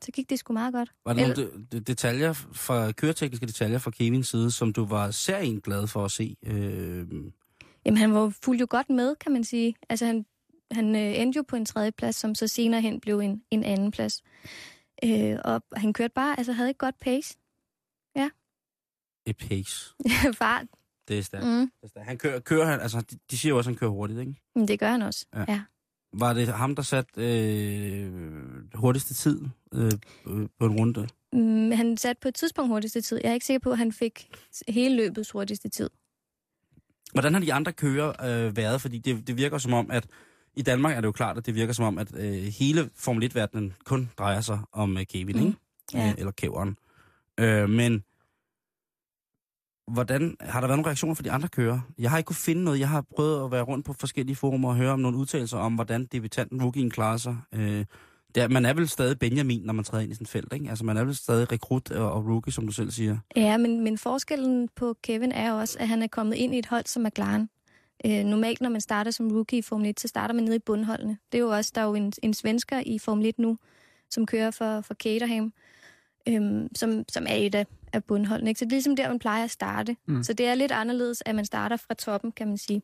så gik det sgu meget godt. Var der nogle de, de, detaljer fra, køretekniske detaljer fra Kevins side, som du var særligt glad for at se? Øh, Jamen, han var fuldt jo godt med, kan man sige. Altså, han, han øh, endte jo på en tredje plads, som så senere hen blev en, en anden plads. Øh, og han kørte bare, altså havde et godt pace. et pace. Fart. Det er stærkt. Mm. Det er stærkt. Han kører, kører han, altså, de, de siger jo også, at han kører hurtigt, ikke? Men det gør han også. Ja. Ja. Var det ham, der satte øh, hurtigste tid øh, øh, på en runde? Mm, han satte på et tidspunkt hurtigste tid. Jeg er ikke sikker på, at han fik hele løbets hurtigste tid. Hvordan har de andre kører øh, været? Fordi det, det virker som om, at i Danmark er det jo klart, at det virker som om, at øh, hele Formel 1-verdenen kun drejer sig om øh, Kevin, Mhm. ikke? Ja. Øh, eller kæveren. Øh, men hvordan har der været nogle reaktioner fra de andre kører? Jeg har ikke kunne finde noget. Jeg har prøvet at være rundt på forskellige forumer og høre om nogle udtalelser om, hvordan debutanten rookien klarer sig. Øh, der, man er vel stadig Benjamin, når man træder ind i sådan et felt, ikke? Altså man er vel stadig rekrut og, og rookie, som du selv siger. Ja, men, men forskellen på Kevin er også, at han er kommet ind i et hold som McLaren. Øh, normalt, når man starter som rookie i Formel 1, så starter man nede i bundholdene. Det er jo også, der er jo en, en svensker i Formel 1 nu, som kører for, for Caterham, øhm, som, som er et af, af bundholdene. Ikke? Så det er ligesom der, man plejer at starte. Mm. Så det er lidt anderledes, at man starter fra toppen, kan man sige.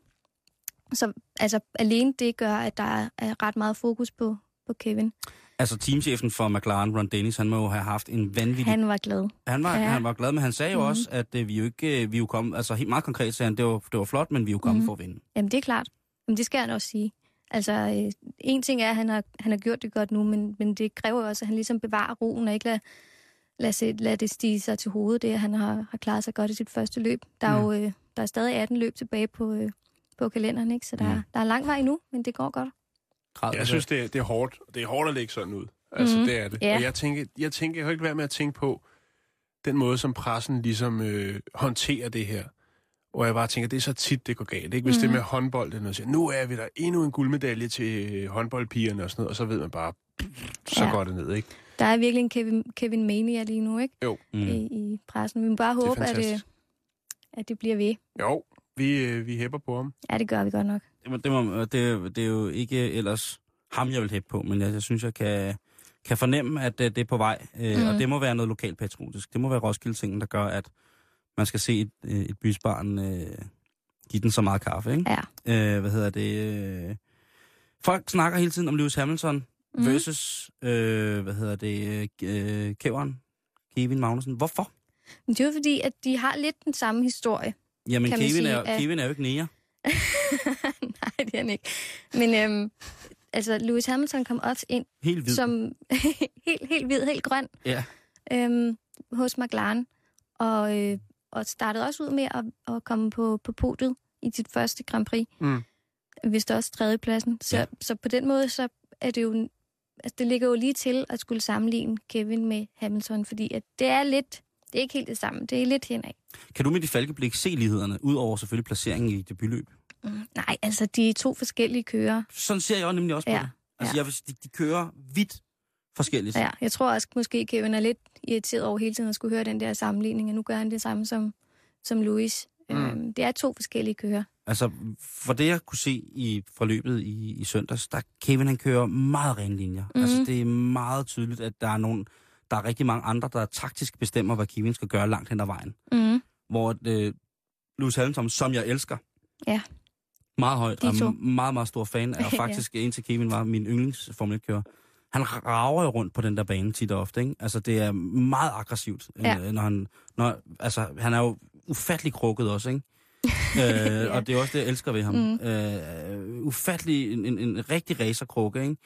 Så altså, alene det gør, at der er, ret meget fokus på, på Kevin. Altså teamchefen for McLaren, Ron Dennis, han må jo have haft en vanvittig Han var glad. Han var, ja. Han var glad, men han sagde jo mm-hmm. Mhm. også, at øh, vi jo ikke øh, vi jo kom, altså helt meget konkret sagde han, det var, det var flot, men vi er jo kommet Mhm. for at vinde. Jamen, det er klart. Men det skal han også sige. Altså, øh, en ting er, at han har, han har gjort det godt nu, men, men det kræver jo også, at han ligesom bevarer roen og ikke lader lad, se, lad det stige sig til hovedet, det at han har, har klaret sig godt i sit første løb. Der er Mm. jo øh, der er stadig 18 løb tilbage på, øh, på kalenderen, ikke? så der, mm. der er lang vej endnu, men det går godt. Grad, Jeg synes, det er, det er hårdt. Det er hårdt at lægge sådan ud. Altså, Mhm. det er det. Ja. Og jeg tænker, jeg tænker, jeg kan ikke være med at tænke på, den måde, som pressen ligesom øh, håndterer det her. Og jeg bare tænker, det er så tit, det går galt. Ikke? Hvis mm. det er med håndbold, det er noget, at sige, nu er vi der endnu en guldmedalje til øh, håndboldpigerne og sådan noget, og så ved man bare, så Ja. går det ned, ikke? Der er virkelig en Kevin, Kevin Mania lige nu, ikke? Jo. Mm. I, I pressen. Vi må bare Det håbe, at, øh, fantastisk. at det bliver ved. Jo, vi, øh, vi hæpper på ham. Ja, det gør vi godt nok. Det, må, det, må, det, det er jo ikke ellers ham, jeg vil hæppe på, men jeg, jeg synes, jeg kan, kan fornemme, at øh, det er på vej. Øh, mm. Og det må være noget lokalpatriotisk. Det må være Roskilde-tingen, der gør, at man skal se et, øh, et bysbarn øh, give den så meget kaffe, ikke? Ja. Øh, hvad hedder det? Øh, folk snakker hele tiden om Lewis Hamilton Mhm. versus, øh, hvad hedder det, øh, kæveren, Kevin Magnussen. Hvorfor? Men det er jo fordi, at de har lidt den samme historie. Jamen, Kevin, sige, er, at- Kevin er jo ikke nære. Nej, det er han ikke. Men øhm, altså, Lewis Hamilton kom også ind Helt hvid. som helt, helt hvid, helt grøn Ja. øhm, hos McLaren. Og, øh, og startede også ud med at, at komme på, på podiet i sit første Grand Prix. Mm. Vist også tredjepladsen. Så, Ja. ja. så på den måde, så er det jo... Altså, det ligger jo lige til at skulle sammenligne Kevin med Hamilton, fordi at det er lidt... Det er ikke helt det samme. Det er lidt henad. Kan du med dit falkeblik se lighederne, udover selvfølgelig placeringen i debutløb? Mm. Nej, altså, de er to forskellige kører. Sådan ser jeg jo nemlig også på Ja, det. Altså, ja. jeg de, de kører vidt forskelligt. Ja, jeg tror også, måske Kevin er lidt irriteret over hele tiden at skulle høre den der sammenligning, og nu gør han det samme som, som Louis. Mm. Øhm, det er to forskellige kører. Altså, for det jeg kunne se i forløbet i, i søndags, der Kevin han kører meget rene linjer. Mm. Altså, det er meget tydeligt, at der er nogen, der er rigtig mange andre, der taktisk bestemmer, hvad Kevin skal gøre langt hen ad vejen. Mm. Hvor øh, Lewis Hamilton, som jeg elsker, Ja. meget højt, De og to. meget, meget stor fan, og Ja. faktisk indtil Kevin var min yndlings Formel 1-kører. Han rager jo rundt på den der bane tit og ofte, ikke? Altså, det er meget aggressivt, Ja. øh, når han... Når, altså, han er jo ufattelig krukket også, ikke? Øh, og det er også det, jeg elsker ved ham. Mm. Øh, ufattelig, en, en, en rigtig racerkrukke, ikke?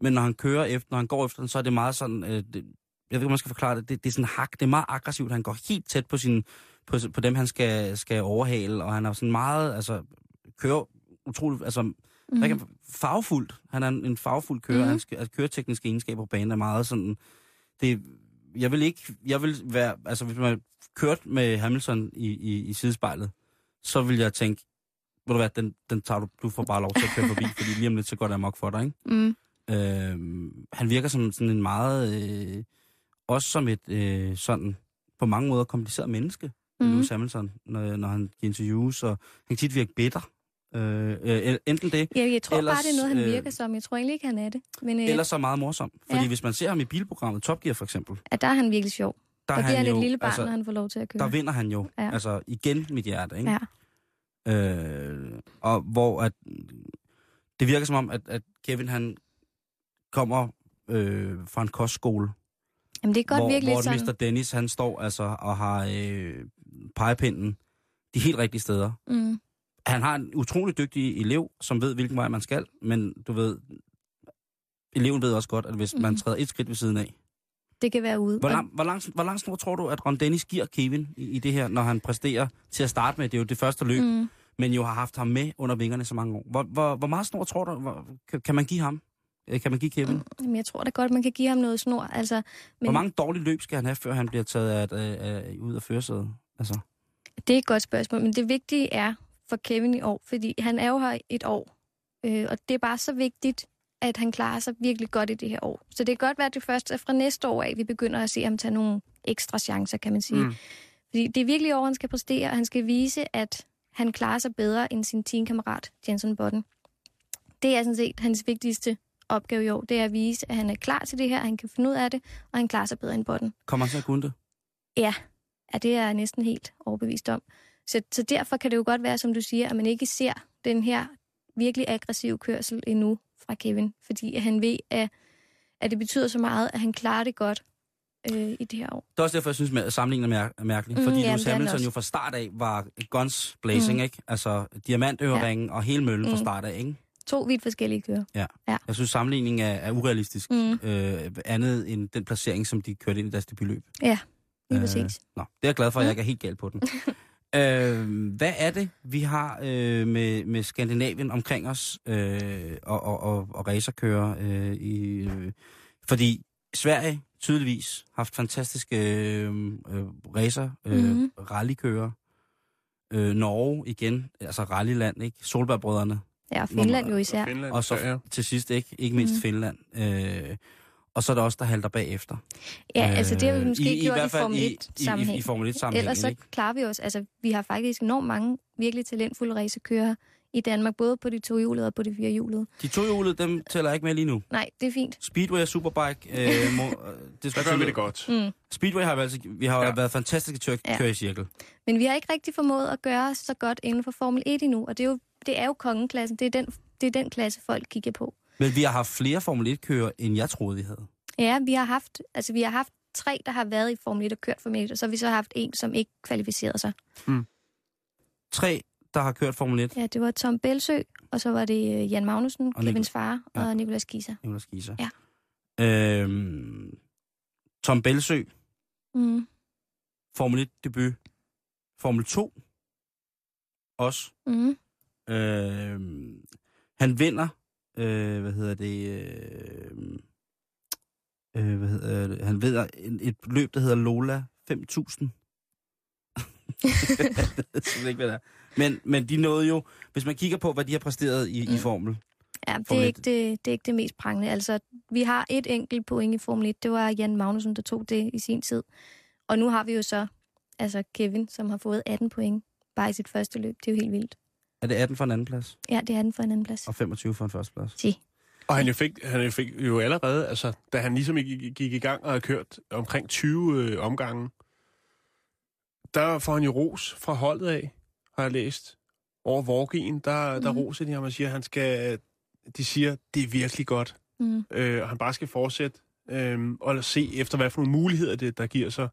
Men når han kører efter, når han går efter den, så er det meget sådan... Øh, det, jeg ved ikke, om man skal forklare det. det. Det er sådan hak, det er meget aggressivt. Han går helt tæt på, sin, på, på dem, han skal, skal overhale, og han er sådan meget, altså, kører utroligt, altså, mm. Ikke, farvefuldt. Han er en, en farvefuld kører. Mm. Hans altså, køretekniske egenskaber på banen er meget sådan... Det, jeg vil ikke... Jeg vil være... Altså, hvis man kørte med Hamilton i, i, i sidespejlet, så vil jeg tænke, ved du hvad, den, den tager du, du får bare lov til at køre forbi, fordi lige om lidt, så går det amok for dig, ikke? Mm. Øh, han virker som sådan en meget... Øh, også som et øh, sådan på mange måder kompliceret menneske, mm. Lewis Hamilton, når, når han giver interviews, og han kan tit virke bitter. Øh, øh, enten det, Ja, jeg tror Ellers, bare, det er noget, han øh, virker som. Jeg tror egentlig ikke, han er det. Men øh, eller så meget morsom. Fordi Ja. hvis man ser ham i bilprogrammet, Top Gear for eksempel, at der er han virkelig sjov. Der, Der er bliver han han et jo, lille barn, altså, når han får lov til at køre. der vinder han jo. Ja. Altså igen mit hjerte, ikke? Ja. Øh, og hvor at, det virker som om, at, at Kevin han kommer øh, fra en kostskole, Jamen, det er godt hvor, virkelig hvor sådan... Mr. Dennis han står altså og har øh, pegepinden de helt rigtige steder. Mm. Han har en utrolig dygtig elev, som ved, hvilken vej man skal, men du ved, eleven ved også godt, at hvis mm. man Mhm. træder et skridt ved siden af, Det kan være ude. hvor lang, hvor, lang, hvor lang snor tror du, at Ron Dennis giver Kevin i, i det her, når han præsterer til at starte med? Det er jo det første løb, mm. Men jo har haft ham med under vingerne så mange år. Hvor, hvor, hvor meget snor tror du, hvor, kan, kan man give ham? Øh, Kan man give Kevin? Mm. Jamen, jeg tror da godt, man kan give ham noget snor. Altså, men Hvor mange dårlige løb skal han have, før han bliver taget af, af, ud af førersædet? Altså, Det er et godt spørgsmål, men det vigtige er for Kevin i år, fordi han er jo her et år, øh, og det er bare så vigtigt, at han klarer sig virkelig godt i det her år. Så det kan godt være, at det først er fra næste år af, vi begynder at se ham tage nogle ekstra chancer, kan man sige. Mm. Fordi det er virkelig år, han skal præstere, og han skal vise, at han klarer sig bedre end sin teamkammerat, Jenson Button. Det er sådan set hans vigtigste opgave i år, det er at vise, at han er klar til det her, han kan finde ud af det, og han klarer sig bedre end Button. kommer han til at kunne det? Ja, ja det er jeg næsten helt overbevist om. Så, så derfor kan det jo godt være, som du siger, at man ikke ser den her virkelig aggressive kørsel endnu fra Kevin. Fordi han ved, at, at det betyder så meget, at han klarer det godt øh, i det her år. Det er også derfor, jeg synes, at sammenligningen er mær- mærkelig. Mm, fordi jamen, Lewis Hamilton jo fra start af var guns blazing, Mm. ikke? Altså diamantøringen ja. og hele møllen mm. fra start af, ikke? To vidt forskellige kører. Jeg synes, sammenligningen er, er urealistisk. Mm. Øh, andet end den placering, som de kørte ind i deres debutløb. Ja, lige Øh, præcis. Nå, det er jeg glad for, at jeg Mm. ikke er helt galt på den. øh, hvad er det, vi har øh, med, med Skandinavien omkring os øh, og, og, og, og racerkører? Øh, i, øh, fordi Sverige, tydeligvis haft fantastiske øh, øh, racer, øh, Mhm. mm. rallykører. Øh, Norge igen, altså rallyland, ikke? Solbergbrødrene. Ja, og Finland jo især. Finland, Og så ja. til sidst, ikke, ikke mindst Mhm. mm. Finland. Øh, og så er der også der halter bagefter. Ja, altså det har vi Øh, måske i, i, gjort i, fald Formel i, i, 1-sammenhæng. i, i Formel 1-sammenhæng, Ellers så ikke? klarer vi os. Altså, vi har faktisk enormt mange virkelig talentfulde racerkører i Danmark, både på de tohjulede og på de firehjulede. De to hjulede, dem tæller jeg ikke med lige nu. Nej, det er fint. Speedway og Superbike, øh, må, øh, det Der skal gør vi det godt. Mm. Speedway har vi, altså, vi har Ja. ja. været fantastiske til at Ja. køre i cirkel. Men vi har ikke rigtig formået at gøre så godt inden for Formel 1 endnu, og det er jo, det er jo kongeklassen. Det er, den, det er den klasse, folk kigger på. Men vi har haft flere Formel 1-kører, end jeg troede, vi havde. Ja, vi har haft, altså, vi har haft tre, der har været i Formel 1 og kørt Formel 1, og så har vi så haft en, som ikke kvalificerede sig. Tre, der har kørt Formel 1. Ja, det var Tom Belsø, og så var det øh, Jan Magnussen, Og Kevins far Ja. og Nicolas Kisa. Jonas Giser. Ja. Øhm, Tom Belsø, Mm. Formel 1 debut. Formel 2, også. Mm. Øhm, han vinder, øh, hvad hedder det, øh, øh, hvad hedder det, han vinder et, løb, der hedder Lola 5000. jeg ved simpelthen ikke, hvad det er. Men, men de nåede jo, hvis man kigger på, hvad de har præsteret i, mm. i Formel, Ja, det er, 1. ikke det, det er ikke det mest prangende. Altså, vi har et enkelt point i Formel 1. Det var Jan Magnussen, der tog det i sin tid. Og nu har vi jo så altså Kevin, som har fået 18 point bare i sit første løb. Det er jo helt vildt. Er det 18 for en anden plads, Ja, det er den for en anden plads. og 25 for en første plads. Sig. Og han jo fik, han jo fik jo allerede, altså, da han ligesom gik, gik i gang og havde kørt omkring 20 øh, omgange, der får han jo ros fra holdet af, har jeg læst. Over Vorgien, der, der Mhm. roser de ham og siger, at han skal, de siger, det er virkelig godt. Mm. Øh, og han bare skal fortsætte øh, og se efter, hvad for nogle muligheder det, der giver sig,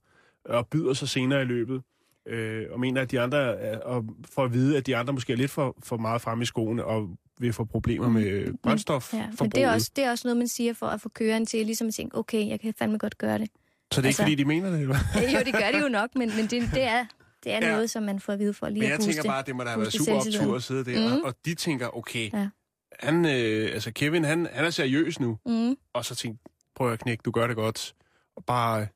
og byder sig senere i løbet. Øh, og mener, at de andre, og for at vide, at de andre måske er lidt for, for meget fremme i skoene, og vil få problemer Mm. med brændstof. Ja, men det er, også, det er også noget, man siger for at få køreren til ligesom at tænke, okay, jeg kan fandme godt gøre det. Så det er ikke, altså- fordi de mener det, eller jo, det gør det jo nok, men, men det, det er, det er Ja. noget, som man får at vide for lige Men at jeg booste. tænker bare, at det må da have været super optur at sidde der, mm. og de tænker, okay, Ja. han, øh, altså Kevin, han, han er seriøs nu, Mm, og så tænkte prøv at knække, du gør det godt, og bare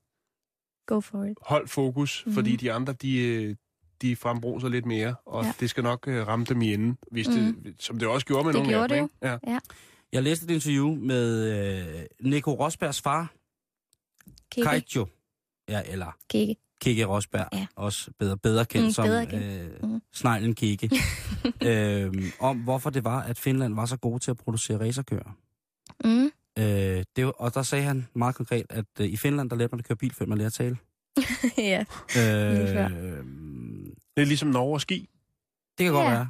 go for it. hold fokus, Mhm. mm. fordi de andre, de, øh, de frembruser lidt mere, og Ja. ja. det skal nok øh, ramme dem i enden, hvis det, som det også gjorde med Det nogle gjorde af dem, det ikke? Ja. Jeg læste et interview med øh, Nico Rosbergs far. Kaijo. Ja, eller Kigge. Kike Rosberg, Ja. også bedre, bedre kendt Mm, som bedre øh, kendt. Mm. sneglen Kike, øhm, om hvorfor det var, at Finland var så gode til at producere racerkører. Mm. Øh, det var, og der sagde han meget konkret, at øh, i Finland, der lærte man at køre bil, før man lærer at tale. ja. Øh, Det er ligesom Norge og ski. det kan godt Ja. være.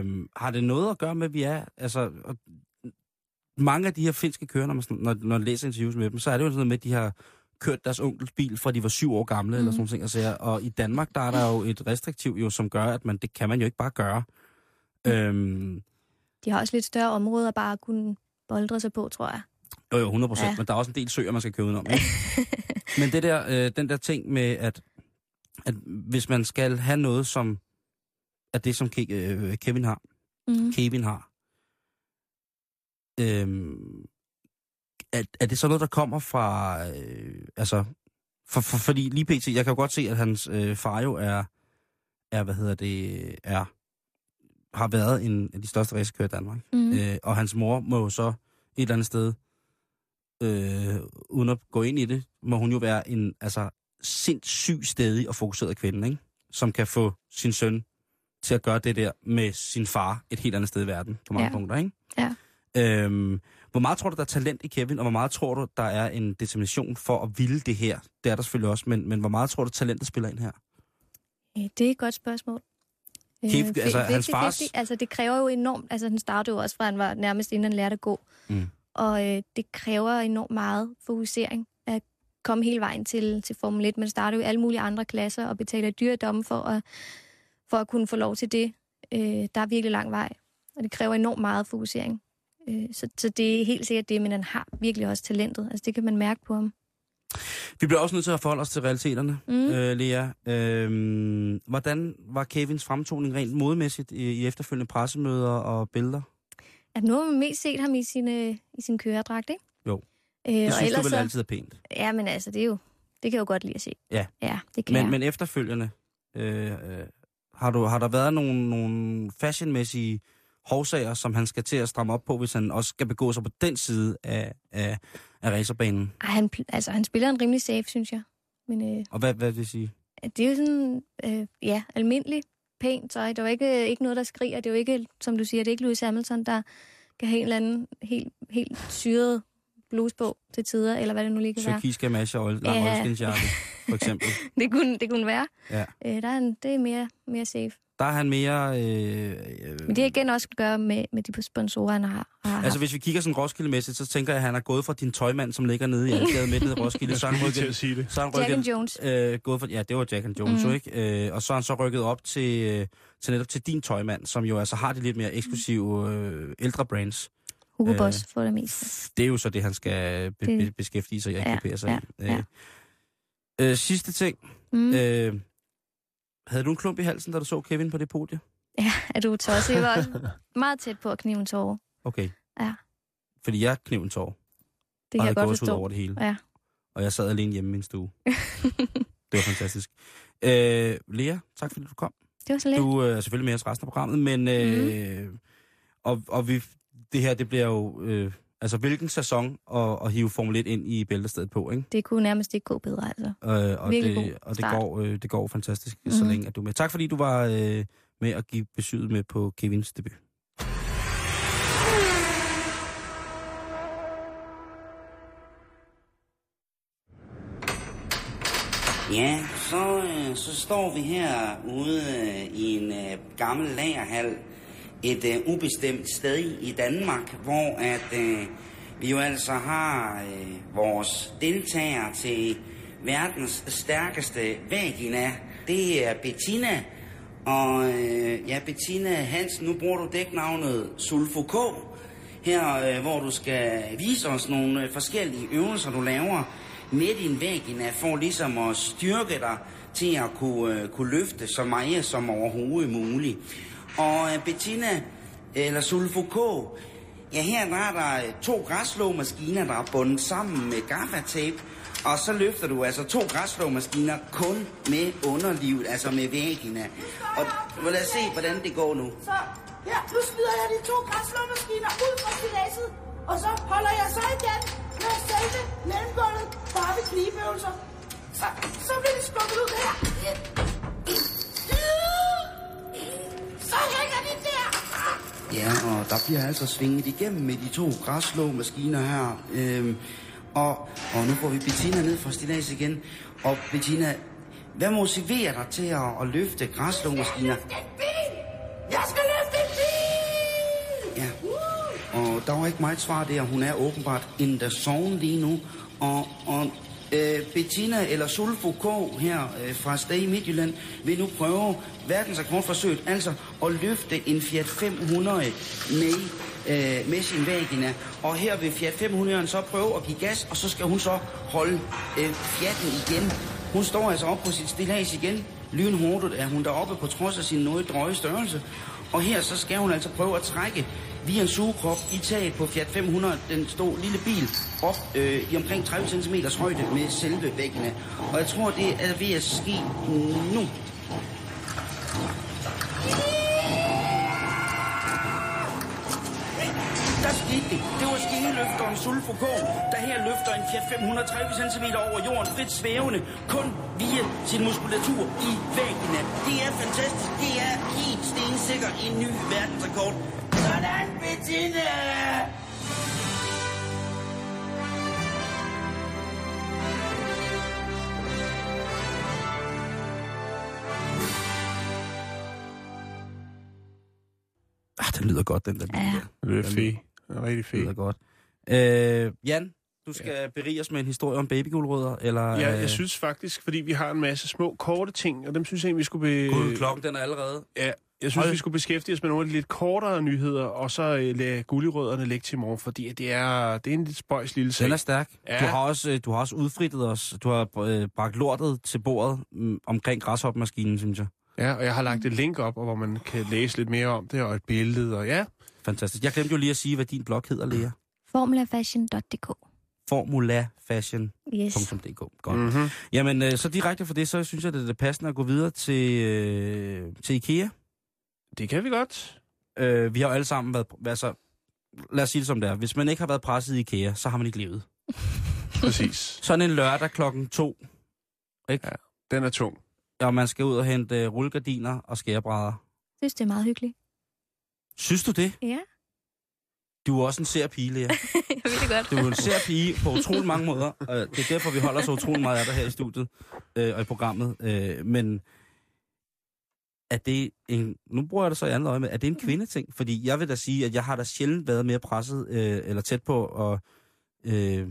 Øh, har det noget at gøre med, at vi er... Altså, og, mange af de her finske kører, når man, sådan- når, når man læser interviews med dem, så er det jo sådan noget med, at de har kørt deres onkels bil, fra de var syv år gamle, mm. eller Mhm. sådan nogle ting. Altså, og i Danmark, der er der jo et restriktiv, jo, som gør, at man, det kan man jo ikke bare gøre. Mm. Øhm, De har også lidt større områder bare at kunne boldre sig på, tror jeg. jo, jo, 100 procent, Ja. men der er også en del søer, man skal køre udenom. Men det der, øh, den der ting med, at, at hvis man skal have noget, som er det, som Ke- øh, Kevin har, Mm. Kevin har. Øhm, er, er det så noget, der kommer fra, øh, altså, for, for, fordi lige pt, jeg kan jo godt se, at hans øh, far jo er, er, hvad hedder det, er, har været en af de største racerkører i Danmark. Mm. Øh, og hans mor må jo så et eller andet sted, øh, uden at gå ind i det, må hun jo være en, altså, sindssyg stedig og fokuseret kvinde, ikke? Som kan få sin søn til at gøre det der med sin far et helt andet sted i verden, på mange Ja. punkter, ikke? Ja. Øhm, hvor meget tror du, der er talent i Kevin, og hvor meget tror du, der er en determination for at ville det her? Det er der selvfølgelig også, men, men hvor meget tror du, talentet spiller ind her? Øh, Det er et godt spørgsmål. Øh, Kæft, fi- altså, hans 50-50. fars- Altså, det kræver jo enormt... Altså, den startede jo også fra, han var nærmest inden han lærte at gå. Mm. Og øh, det kræver enormt meget fokusering at komme hele vejen til, til Formel 1. Man starter jo i alle mulige andre klasser og betaler dyre domme for at, for at kunne få lov til det. Øh, der er virkelig lang vej, og det kræver enormt meget fokusering. Øh, så, så det er helt sikkert det, men han har virkelig også talentet. Altså, det kan man mærke på ham. Vi bliver også nødt til at forholde os til realiteterne, Mm. øh, Lea. Øh, hvordan var Kevins fremtoning rent modmæssigt i, i efterfølgende pressemøder og billeder? At nu har man mest set ham i, sine, i sin køredragt, ikke? Jo. Øh, Det og synes du ellers vel så, altid er pænt. Ja, men altså, det er jo, det kan jeg jo godt lide at se. Ja. Ja, det kan Men, jeg. men efterfølgende, øh, øh, har, du, har der været nogle, nogle fashionmæssige hovsager, som han skal til at stramme op på, hvis han også skal begå sig på den side af, af, af racerbanen? Ej, han, altså, han spiller en rimelig safe, synes jeg. Men øh, Og hvad, hvad vil det sige? det er jo sådan, øh, ja, almindelig pænt tøj. Er jo ikke, ikke noget, der skriger. Det er jo ikke, som du siger, det er ikke Louis Hamilton, der kan have en eller anden helt, helt syret bluse på til tider, eller hvad det nu lige kan være. Tyrkisk gamasje og lang ja. for eksempel. Det kunne, det kunne være. Ja. Øh, der er en, det er mere, mere safe. Der er han mere... Øh, øh, Men det har igen også at gøre med, med de sponsorer, han har. har Altså, hvis vi kigger sådan Roskilde-mæssigt, så tænker jeg, at han er gået fra din tøjmand, som ligger nede i Algade midt nede i Roskilde. Så er han rykket, at sige det. så er han Jack and rykket, Jones. øh, gået fra, ja, det var Jack and Jones, Mm. ikke? Øh, og så er han så rykket op til, øh, til netop til din tøjmand, som jo altså har de lidt mere eksklusive øh, ældre brands. Hugo øh, Boss for det meste. Det er jo så det, han skal be, Det- be, beskæftige sig og Ja, sig ja, i. ja. Øh, øh, sidste ting. Mm. Øh, havde du en klump i halsen, da du så Kevin på det podie? Ja, er du tosset? Jeg var også meget tæt på at knive en tårer. Okay. Ja. Fordi jeg knev en tår, Det kan jeg godt forstå. over det hele. Ja. Og jeg sad alene hjemme i min stue. det var fantastisk. Øh, Lea, tak fordi du kom. Det var så lidt. Du øh, er selvfølgelig med os resten af programmet, men... Øh, Mhm. og, og vi, det her, det bliver jo... Øh, altså, hvilken sæson at, at hive Formel 1 ind i bæltestedet på, ikke? Det kunne nærmest ikke gå bedre, altså. Øh, og Virkelig det, og det går, øh, det går fantastisk, mm-hmm. så Mhm. længe at du er med. Tak fordi du var øh, med at give besøget med på Kevins debut. Ja, så, øh, så står vi her ude øh, i en øh, gammel lagerhal et øh, ubestemt sted i Danmark, hvor at øh, vi jo altså har øh, vores deltagere til verdens stærkeste vagina. Det er Bettina. Og øh, ja, Bettina Hansen, nu bruger du dæknavnet Sulfo K. Her, øh, hvor du skal vise os nogle øh, forskellige øvelser, du laver med din vagina, for ligesom at styrke dig til at kunne, øh, kunne løfte så meget som overhovedet muligt. Og øh, Bettina, eller Sulfo K, ja her der er der øh, to græsslåmaskiner, der er bundet sammen med gaffatape, og så løfter du altså to græsslåmaskiner kun med underlivet, altså med vagina. Og lad os se, hvordan det går nu. Så her, nu smider jeg de to græsslåmaskiner ud fra stilasset, og så holder jeg så igen med selve mellemgulvet bare ved knibeøvelser. Så, så bliver det skubbet ud her. Så hænger de der. Ja, og der bliver altså svinget igennem med de to græsslåmaskiner her. Øhm, og, og nu får vi Bettina ned fra stilas igen. Og Bettina, hvad motiverer dig til at, at løfte bil! Jeg skal løfte en bil! Ja, og der var ikke meget svar der. Hun er åbenbart in the zone lige nu. Og, og øh, Bettina eller Sulfo K her øh, fra Stade i Midtjylland vil nu prøve verdensrekordforsøget, altså at løfte en Fiat 500 med, øh, med sin vagina. Og her vil Fiat 500'eren så prøve at give gas, og så skal hun så holde øh, Fiaten igen. Hun står altså op på sit stillads igen. Lynhurtigt er hun deroppe på trods af sin noget drøje størrelse. Og her så skal hun altså prøve at trække via en sugekrop i taget på Fiat 500, den stod lille bil, op øh, i omkring 30 cm højde med selve væggene. Og jeg tror, det er ved at ske nu. Der skete det. Det var skineløfteren Sulfo K, der her løfter en Fiat 530 cm over jorden frit svævende, kun via sin muskulatur i væggene. Det er fantastisk. Det er helt stensikkert en ny verdensrekord. Sådan, Bettina! Ah, den lyder godt, den der. Ja. Det er fedt. Det er rigtig fedt. lyder godt. Øh, Jan, du skal ja. berige os med en historie om babygulrødder, eller... Ja, øh, jeg synes faktisk, fordi vi har en masse små, korte ting, og dem synes jeg egentlig, vi skulle... Be... Gud, klokken den er allerede. Ja, jeg synes, Hold. vi skulle beskæftige os med nogle af de lidt kortere nyheder, og så øh, lade gulligrødderne ligge til i morgen, fordi det er, det er en lidt spøjs lille sag. Den er stærk. Ja. Du, har også, øh, du har også udfrittet os. Du har øh, bragt lortet til bordet mm, omkring græshopmaskinen, synes jeg. Ja, og jeg har lagt et link op, hvor man kan læse lidt mere om det, og et billede, og ja. Fantastisk. Jeg glemte jo lige at sige, hvad din blog hedder, Lea. Formulafashion.dk formulafashion.dk. Yes. Godt. Mm. Mm-hmm. Jamen, øh, så direkte for det, så synes jeg, det er det passende at gå videre til, øh, til IKEA. Det kan vi godt. Øh, vi har jo alle sammen været... Altså, lad os sige det som det er. Hvis man ikke har været presset i IKEA, så har man ikke levet. Præcis. Sådan en lørdag klokken to, ikke? Ja. Den er tung. og man skal ud og hente øh, rullegardiner og skærebrædder. Jeg synes, det er meget hyggeligt. Synes du det? Ja, Du er også en sær pige, Lea. jeg ved det godt. Du er en sær pige på utrolig mange måder. Og det er derfor, vi holder så utrolig meget af dig her i studiet øh, og i programmet. Øh, men er det en... Nu bruger jeg det så i andet øje med. Er det en kvindeting? Fordi jeg vil da sige, at jeg har da sjældent været mere presset øh, eller tæt på at øh,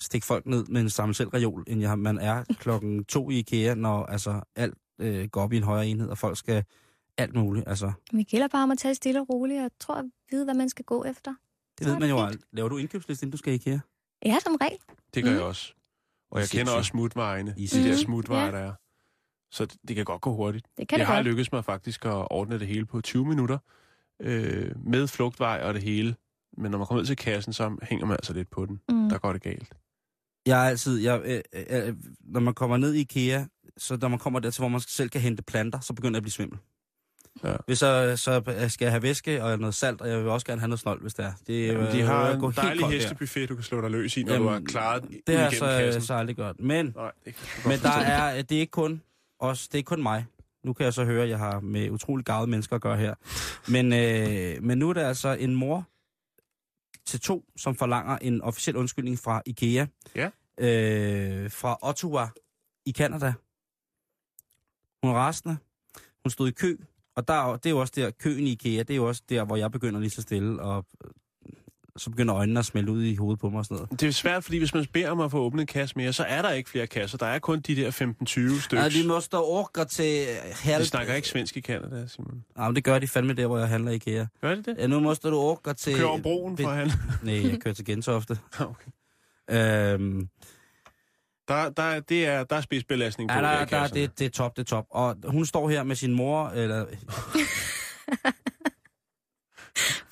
stikke folk ned med en samme selvreol, end jeg, man er klokken to i IKEA, når altså, alt øh, går op i en højere enhed, og folk skal alt muligt. Altså, Men det gælder bare om at tage stille og roligt, og tror at vide, hvad man skal gå efter. det Så ved man jo aldrig. Laver du indkøbsliste, inden du skal i IKEA? Ja, som regel. Det gør Mm. jeg også. Og jeg kender også smutvejene. I De der Mm. smutveje, Ja. der er. Så det, det kan godt gå hurtigt. Det kan jeg det har godt. lykkedes mig faktisk at ordne det hele på 20 minutter. Øh, med flugtvej og det hele. Men når man kommer ud til kassen, så hænger man altså lidt på den. Mm. Der går det galt. Jeg er altid, jeg, øh, øh, når man kommer ned i IKEA, så når man kommer dertil, hvor man selv kan hente planter, så begynder jeg at blive svimmel. Ja. Hvis så, så skal jeg have væske og noget salt, og jeg vil også gerne have noget snold, hvis det er. Det, Jamen, de øh, har går en dejlig der. hestebuffet, du kan slå dig løs i, når du har klaret det ud har så, kassen. så aldrig gjort. Men, Nej, det men der er, det er ikke kun os, det er ikke kun mig. Nu kan jeg så høre, at jeg har med utrolig gavede mennesker at gøre her. Men, øh, men nu er der altså en mor til to, som forlanger en officiel undskyldning fra IKEA. Ja. Øh, fra Ottawa i Canada. Hun er rasende. Hun stod i kø. Og der, er det er jo også der, køen i IKEA, det er jo også der, hvor jeg begynder lige så stille, og øh, så begynder øjnene at smelte ud i hovedet på mig og sådan noget. Det er svært, fordi hvis man beder om at få åbnet en kasse mere, så er der ikke flere kasser. Der er kun de der 15-20 stykker. Ja, de måste orke til halv... De snakker ikke svensk i Canada, Simon. Ja, men det gør de fandme der, hvor jeg handler i IKEA. Gør de det? Ja, nu måste du orke til... Kører over broen for han. Nej, jeg kører til Gentofte. okay. Øhm, Der, der, det er, der er spidsbelastning på ja, der, der, det, det er top, det er top. Og hun står her med sin mor, eller...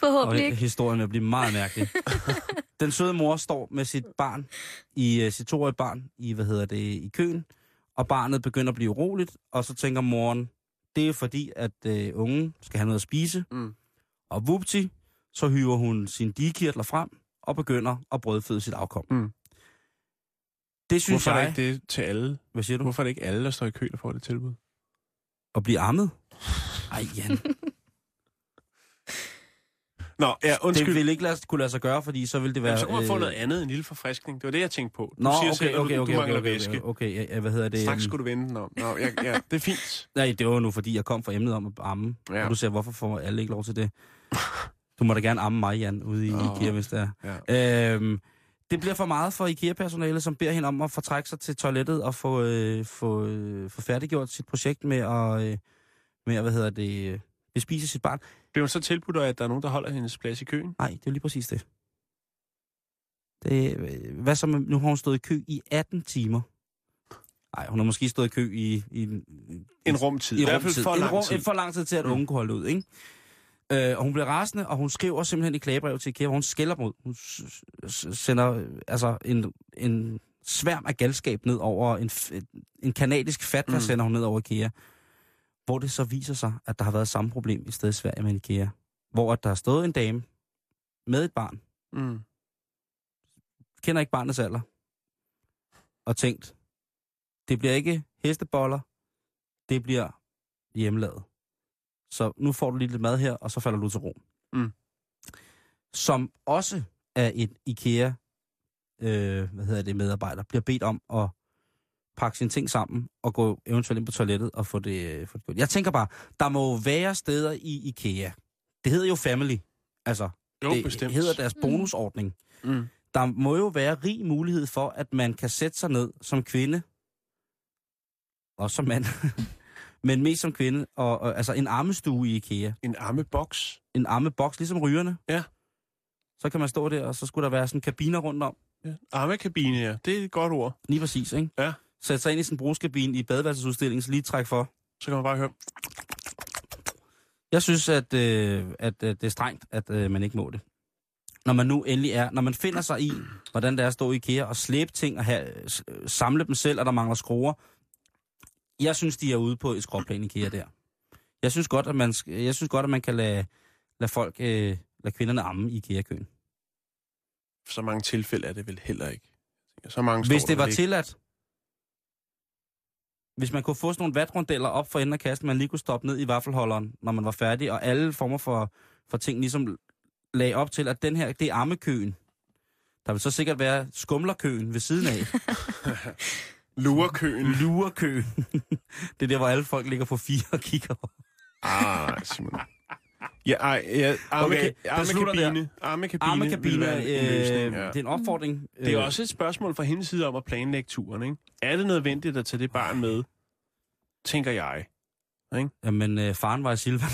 Forhåbentlig Og ikke. historien vil blive meget mærkelig. Den søde mor står med sit barn, i uh, sit toårige barn, i, hvad hedder det, i køen, og barnet begynder at blive uroligt, og så tænker moren, det er fordi, at uh, ungen skal have noget at spise, Mm. og vupti, så hyver hun sin digekirtler frem, og begynder at brødføde sit afkom. Mm. Det synes Hvorfor er jeg... det ikke det til alle? Hvad siger du? Hvorfor er det ikke alle, der står i kø, der får det tilbud? At blive ammet? Ej, Jan. Nå, ja, Det undskyld. ville ikke lade, kunne lade sig gøre, fordi så ville det være... Jamen, så kunne man få øh, noget andet, en lille forfriskning. Det var det, jeg tænkte på. Du Nå, siger okay, selv, okay, du, okay, du okay, mangler okay, væske. okay, okay, ja, hvad hedder det? Straks øhm, skulle du vende den om. Nå, ja, ja, det er fint. Nej, det var nu, fordi jeg kom fra emnet om at amme. Ja. Og du siger, hvorfor får alle ikke lov til det? Du må da gerne amme mig, Jan, ude i Åh. IKEA, hvis det er. Ja. Øhm, det bliver for meget for IKEA-personalet, som beder hende om at fortrække sig til toilettet og få, øh, få, øh, få færdiggjort sit projekt med at, øh, med at hvad hedder det, øh, bespise sit barn. Bliver hun så tilbudt, at der er nogen, der holder hendes plads i køen? Nej, det er jo lige præcis det. det øh, hvad så med, nu har hun stået i kø i 18 timer. Nej, hun har måske stået i kø i... i En rumtid. i I hvert fald for en lang rum, tid. For lang tid til, at unge kunne holde ud, ikke? Øh, og hun bliver rasende, og hun skriver simpelthen i klagebrev til IKEA, hvor hun skælder mod. Hun sender øh, altså en, en sværm af galskab ned over en, en kanadisk fatwa, Mm. mm. sender hun ned over IKEA. Hvor det så viser sig, at der har været samme problem i stedet i Sverige med IKEA. Hvor at der har stået en dame med et barn, Mm. kender ikke barnets alder, og tænkt, det bliver ikke hesteboller, det bliver hjemmelavet. Så nu får du lige lidt mad her, og så falder du til ro. Mm. Som også er et IKEA, øh, hvad hedder det, medarbejder, bliver bedt om at pakke sine ting sammen og gå eventuelt ind på toilettet og få det, øh, få det gjort. Jeg tænker bare, der må være steder i IKEA. Det hedder jo Family. Altså, Jo, det bestemt. hedder deres bonusordning. Mm. Der må jo være rig mulighed for, at man kan sætte sig ned som kvinde, og som mand, men mest som kvinde, og, og altså en armestue i IKEA. En armeboks. En armeboks, ligesom rygerne. Ja. Så kan man stå der, og så skulle der være sådan kabiner rundt om. Ja. Armekabine, ja. Det er et godt ord. Lige præcis, ikke? Ja. Sætte sig ind i sin brugskabine i badeværelsesudstillingen, så lige træk for. Så kan man bare høre. Jeg synes, at, øh, at øh, det er strengt, at øh, man ikke må det. når man nu endelig er, når man finder sig i, hvordan det er at stå i IKEA og slæbe ting og have, s- samle dem selv, og der mangler skruer. Jeg synes, de er ude på et skråplan IKEA der. Jeg synes godt, at man, jeg synes godt, at man kan lade, lade folk, øh, lade kvinderne amme i IKEA-køen. Så mange tilfælde er det vel heller ikke. Så mange Hvis det var tilladt, hvis man kunne få sådan nogle vatrundeller op for enden af kassen, man lige kunne stoppe ned i vaffelholderen, når man var færdig, og alle former for, for ting ligesom lagde op til, at den her, det er armekøen. Der vil så sikkert være skumlerkøen ved siden af. Lurekøen. Lurekøen. det er der, hvor alle folk ligger på fire og kigger. Ah, nej, Simon. Ja, ej, ja, arme, Okay, armekabine. Armekabine, være en løsning, øh, ja. det er en opfordring. Det er Øh, også et spørgsmål fra hendes side om at planlægge turen, ikke? Er det nødvendigt at tage det barn med? Tænker jeg. Jamen, øh, faren var i Silvan.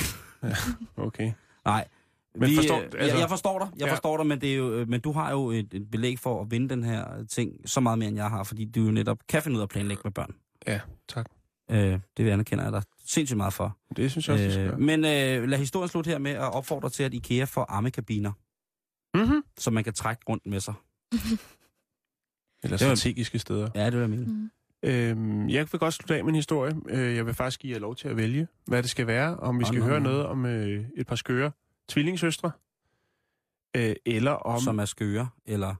Okay. Nej. Men forstår- øh, altså- jeg, jeg forstår dig, jeg Ja. forstår dig, men, det er jo, øh, men du har jo et, et belæg for at vinde den her ting så meget mere, end jeg har, fordi du jo netop kan finde ud af at planlægge med børn. Ja, tak. Øh, det vil jeg anerkende jeg dig sindssygt meget for. Det synes jeg også, skal Øh, gøre. men øh, lad historien slutte her med at opfordre til, at IKEA får armekabiner, Mm-hmm. så man kan trække rundt med sig. Eller Det var- strategiske steder. Ja, det er det, jeg mener. Mm. Øhm, jeg vil godt slutte af med en historie. Øh, jeg vil faktisk give jer lov til at vælge, hvad det skal være. Om vi skal nå, høre nå. noget om øh, et par skøre tvillingsøstre. Øh, eller om... Som er skøre, eller...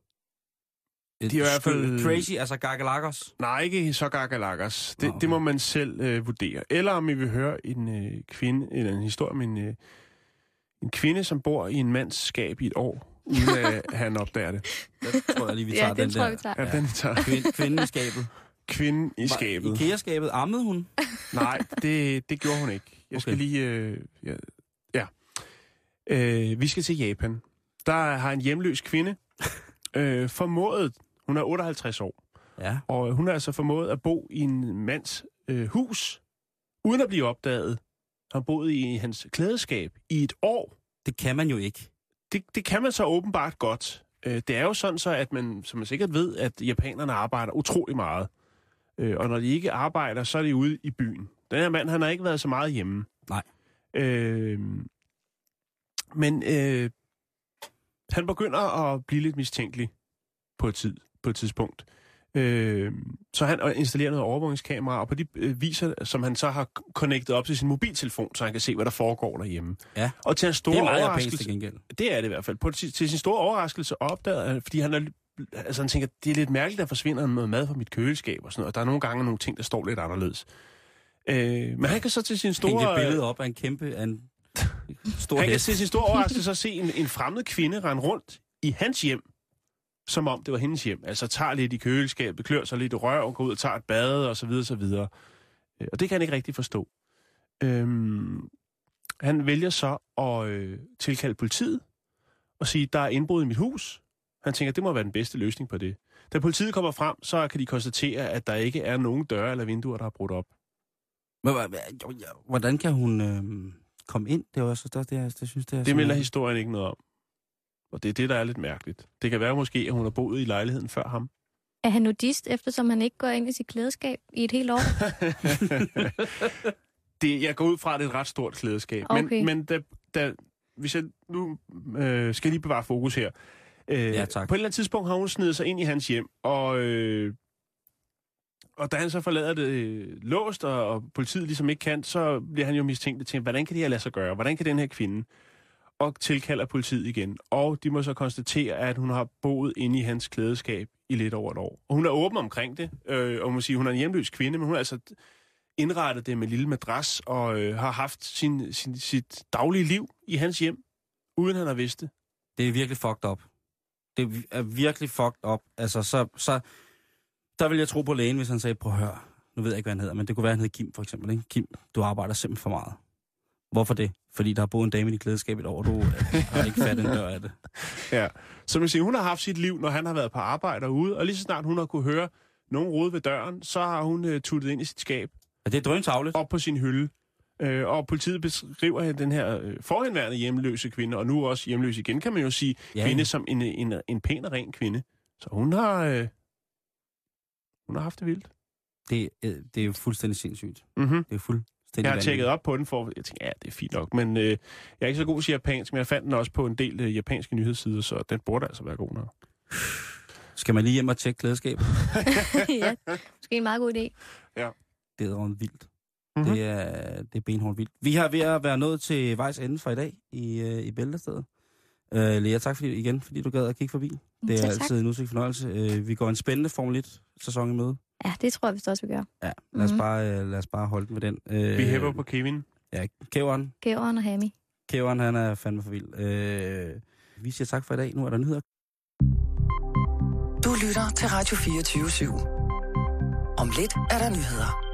Et De er i hvert fald- Crazy, altså gakkelakos. Nej, ikke så gakkalakkers. Det, okay. det må man selv øh, vurdere. Eller om I vil høre en øh, kvinde, eller en historie om en, øh, en kvinde, som bor i en mands skab i et år, uden at han opdager det. Det tror jeg lige, vi tager Ja, den det tror der. jeg, vi tager. Ja, den tager Kvinde, kvinden i skabet. kvinden i skabet. IKEA-skabet, ammede hun? Nej, det, det gjorde hun ikke. Jeg skal Okay. lige... Øh, ja. ja. Øh, vi skal til Japan. Der har en hjemløs kvinde øh, formået... Hun er 58 år, Ja. og hun har altså formået at bo i en mands øh, hus, uden at blive opdaget. Har boet i hans klædeskab i et år. Det kan man jo ikke. Det, det kan man så åbenbart godt. Øh, det er jo sådan så, at man, som man sikkert ved, at japanerne arbejder utrolig meget. Øh, og når de ikke arbejder, så er de ude i byen. Den her mand, han har ikke været så meget hjemme. Nej. Øh, men øh, han begynder at blive lidt mistænkelig på et, tid, på et tidspunkt. Øh, så han installerer noget overvågningskamera, og på de øh, viser, som han så har connectet op til sin mobiltelefon, så han kan se, hvad der foregår derhjemme. Ja. Og til hans store Det er meget overraskelse... til gengæld. Det er det i hvert fald. På, til, til sin store overraskelse opdager han, fordi han er, altså han tænker, det er lidt mærkeligt, at der forsvinder noget mad fra mit køleskab og sådan noget. Og der er nogle gange nogle ting, der står lidt anderledes. Øh, men han kan så til sin Store... et billede op af en kæmpe, af en stor han kan hest. til sin store overraskelse så se en, en fremmed kvinde rende rundt i hans hjem, som om det var hendes hjem. Altså tager lidt i køleskabet, klør sig lidt i røv, går ud og tager et bad og så videre, så videre. Øh, Og det kan han ikke rigtig forstå. Øhm, han vælger så at øh, tilkalde politiet og sige, der er indbrud i mit hus. Han tænker, det må være den bedste løsning på det. Da politiet kommer frem, så kan de konstatere, at der ikke er nogen døre eller vinduer, der er brudt op. Hvordan kan hun øh, komme ind? Det er også det, det, det, synes, det er Det melder historien ikke noget om. Og det er det, der er lidt mærkeligt. Det kan være måske, at hun har boet i lejligheden før ham. Er han nudist, eftersom han ikke går ind i sit klædeskab i et helt år? det, jeg går ud fra, at det er et ret stort klædeskab. Okay. Men, men da, da, hvis jeg nu øh, skal jeg lige bevare fokus her. Øh, Ja, tak. På et eller andet tidspunkt har hun snedet sig ind i hans hjem, og, øh, og da han så forlader det øh, låst, og, og politiet ligesom ikke kan, så bliver han jo mistænkt til, hvordan kan det her lade sig gøre? Hvordan kan den her kvinde? Og tilkalder politiet igen. Og de må så konstatere, at hun har boet inde i hans klædeskab i lidt over et år. Og hun er åben omkring det, øh, og må sige, hun er en hjemløs kvinde, men hun er altså indrettet det med en lille madras, og øh, har haft sin, sin, sit daglige liv i hans hjem, uden han har vidst det. Det er virkelig fucked up. Det er virkelig fucked up. Altså, så, så der vil jeg tro på lægen, hvis han sagde, prøv at høre, nu ved jeg ikke, hvad han hedder, men det kunne være, han hed Kim for eksempel. Ikke? Kim, du arbejder simpelthen for meget. Hvorfor det? Fordi der har boet en dame i dit klædeskab et år, du øh, har ikke fat en dør af det. Ja. Så man siger, hun har haft sit liv, når han har været på arbejde derude, og lige så snart hun har kunne høre nogen rode ved døren, så har hun øh, tuttet ind i sit skab, Er det drøntavligt? op på sin hylde. Øh, og politiet beskriver den her øh, forhenværende hjemløse kvinde, og nu også hjemløs igen, kan man jo sige, Ja, kvinde som en, en, en pæn og ren kvinde. Så hun har, øh, hun har haft det vildt. Det, øh, det er jo fuldstændig sindssygt. Mm-hmm. Det er jo Jeg har tjekket op på den, for jeg tænker, ja, det er fint nok. Men øh, jeg er ikke så god til japansk, men jeg fandt den også på en del øh, japanske nyhedssider, så den burde altså være god nok. Skal man lige hjem og tjekke klædeskab? ja, måske en meget god idé. Det er vildt. Mm-hmm. Det er, det er benhårdt vildt. Vi har ved at være nået til vejs ende for i dag i, øh, i Bæltestedet. Øh, Lea, tak fordi, igen, fordi du gad at kigge forbi. Det er tak. altid en udsigt fornøjelse. Øh, vi går en spændende Formel 1-sæson i møde. Ja, det tror jeg vist også, vi gør. Ja, lad os, Mhm. bare, øh, lad os bare holde den med den. Øh, Vi hæpper på Kevin. Ja, Kæveren. Gæveren og Hami. Kæveren, han er fandme for vild. Øh, vi siger tak for i dag. Nu er der nyheder. Du lytter til Radio 24 /7. Om lidt er der nyheder.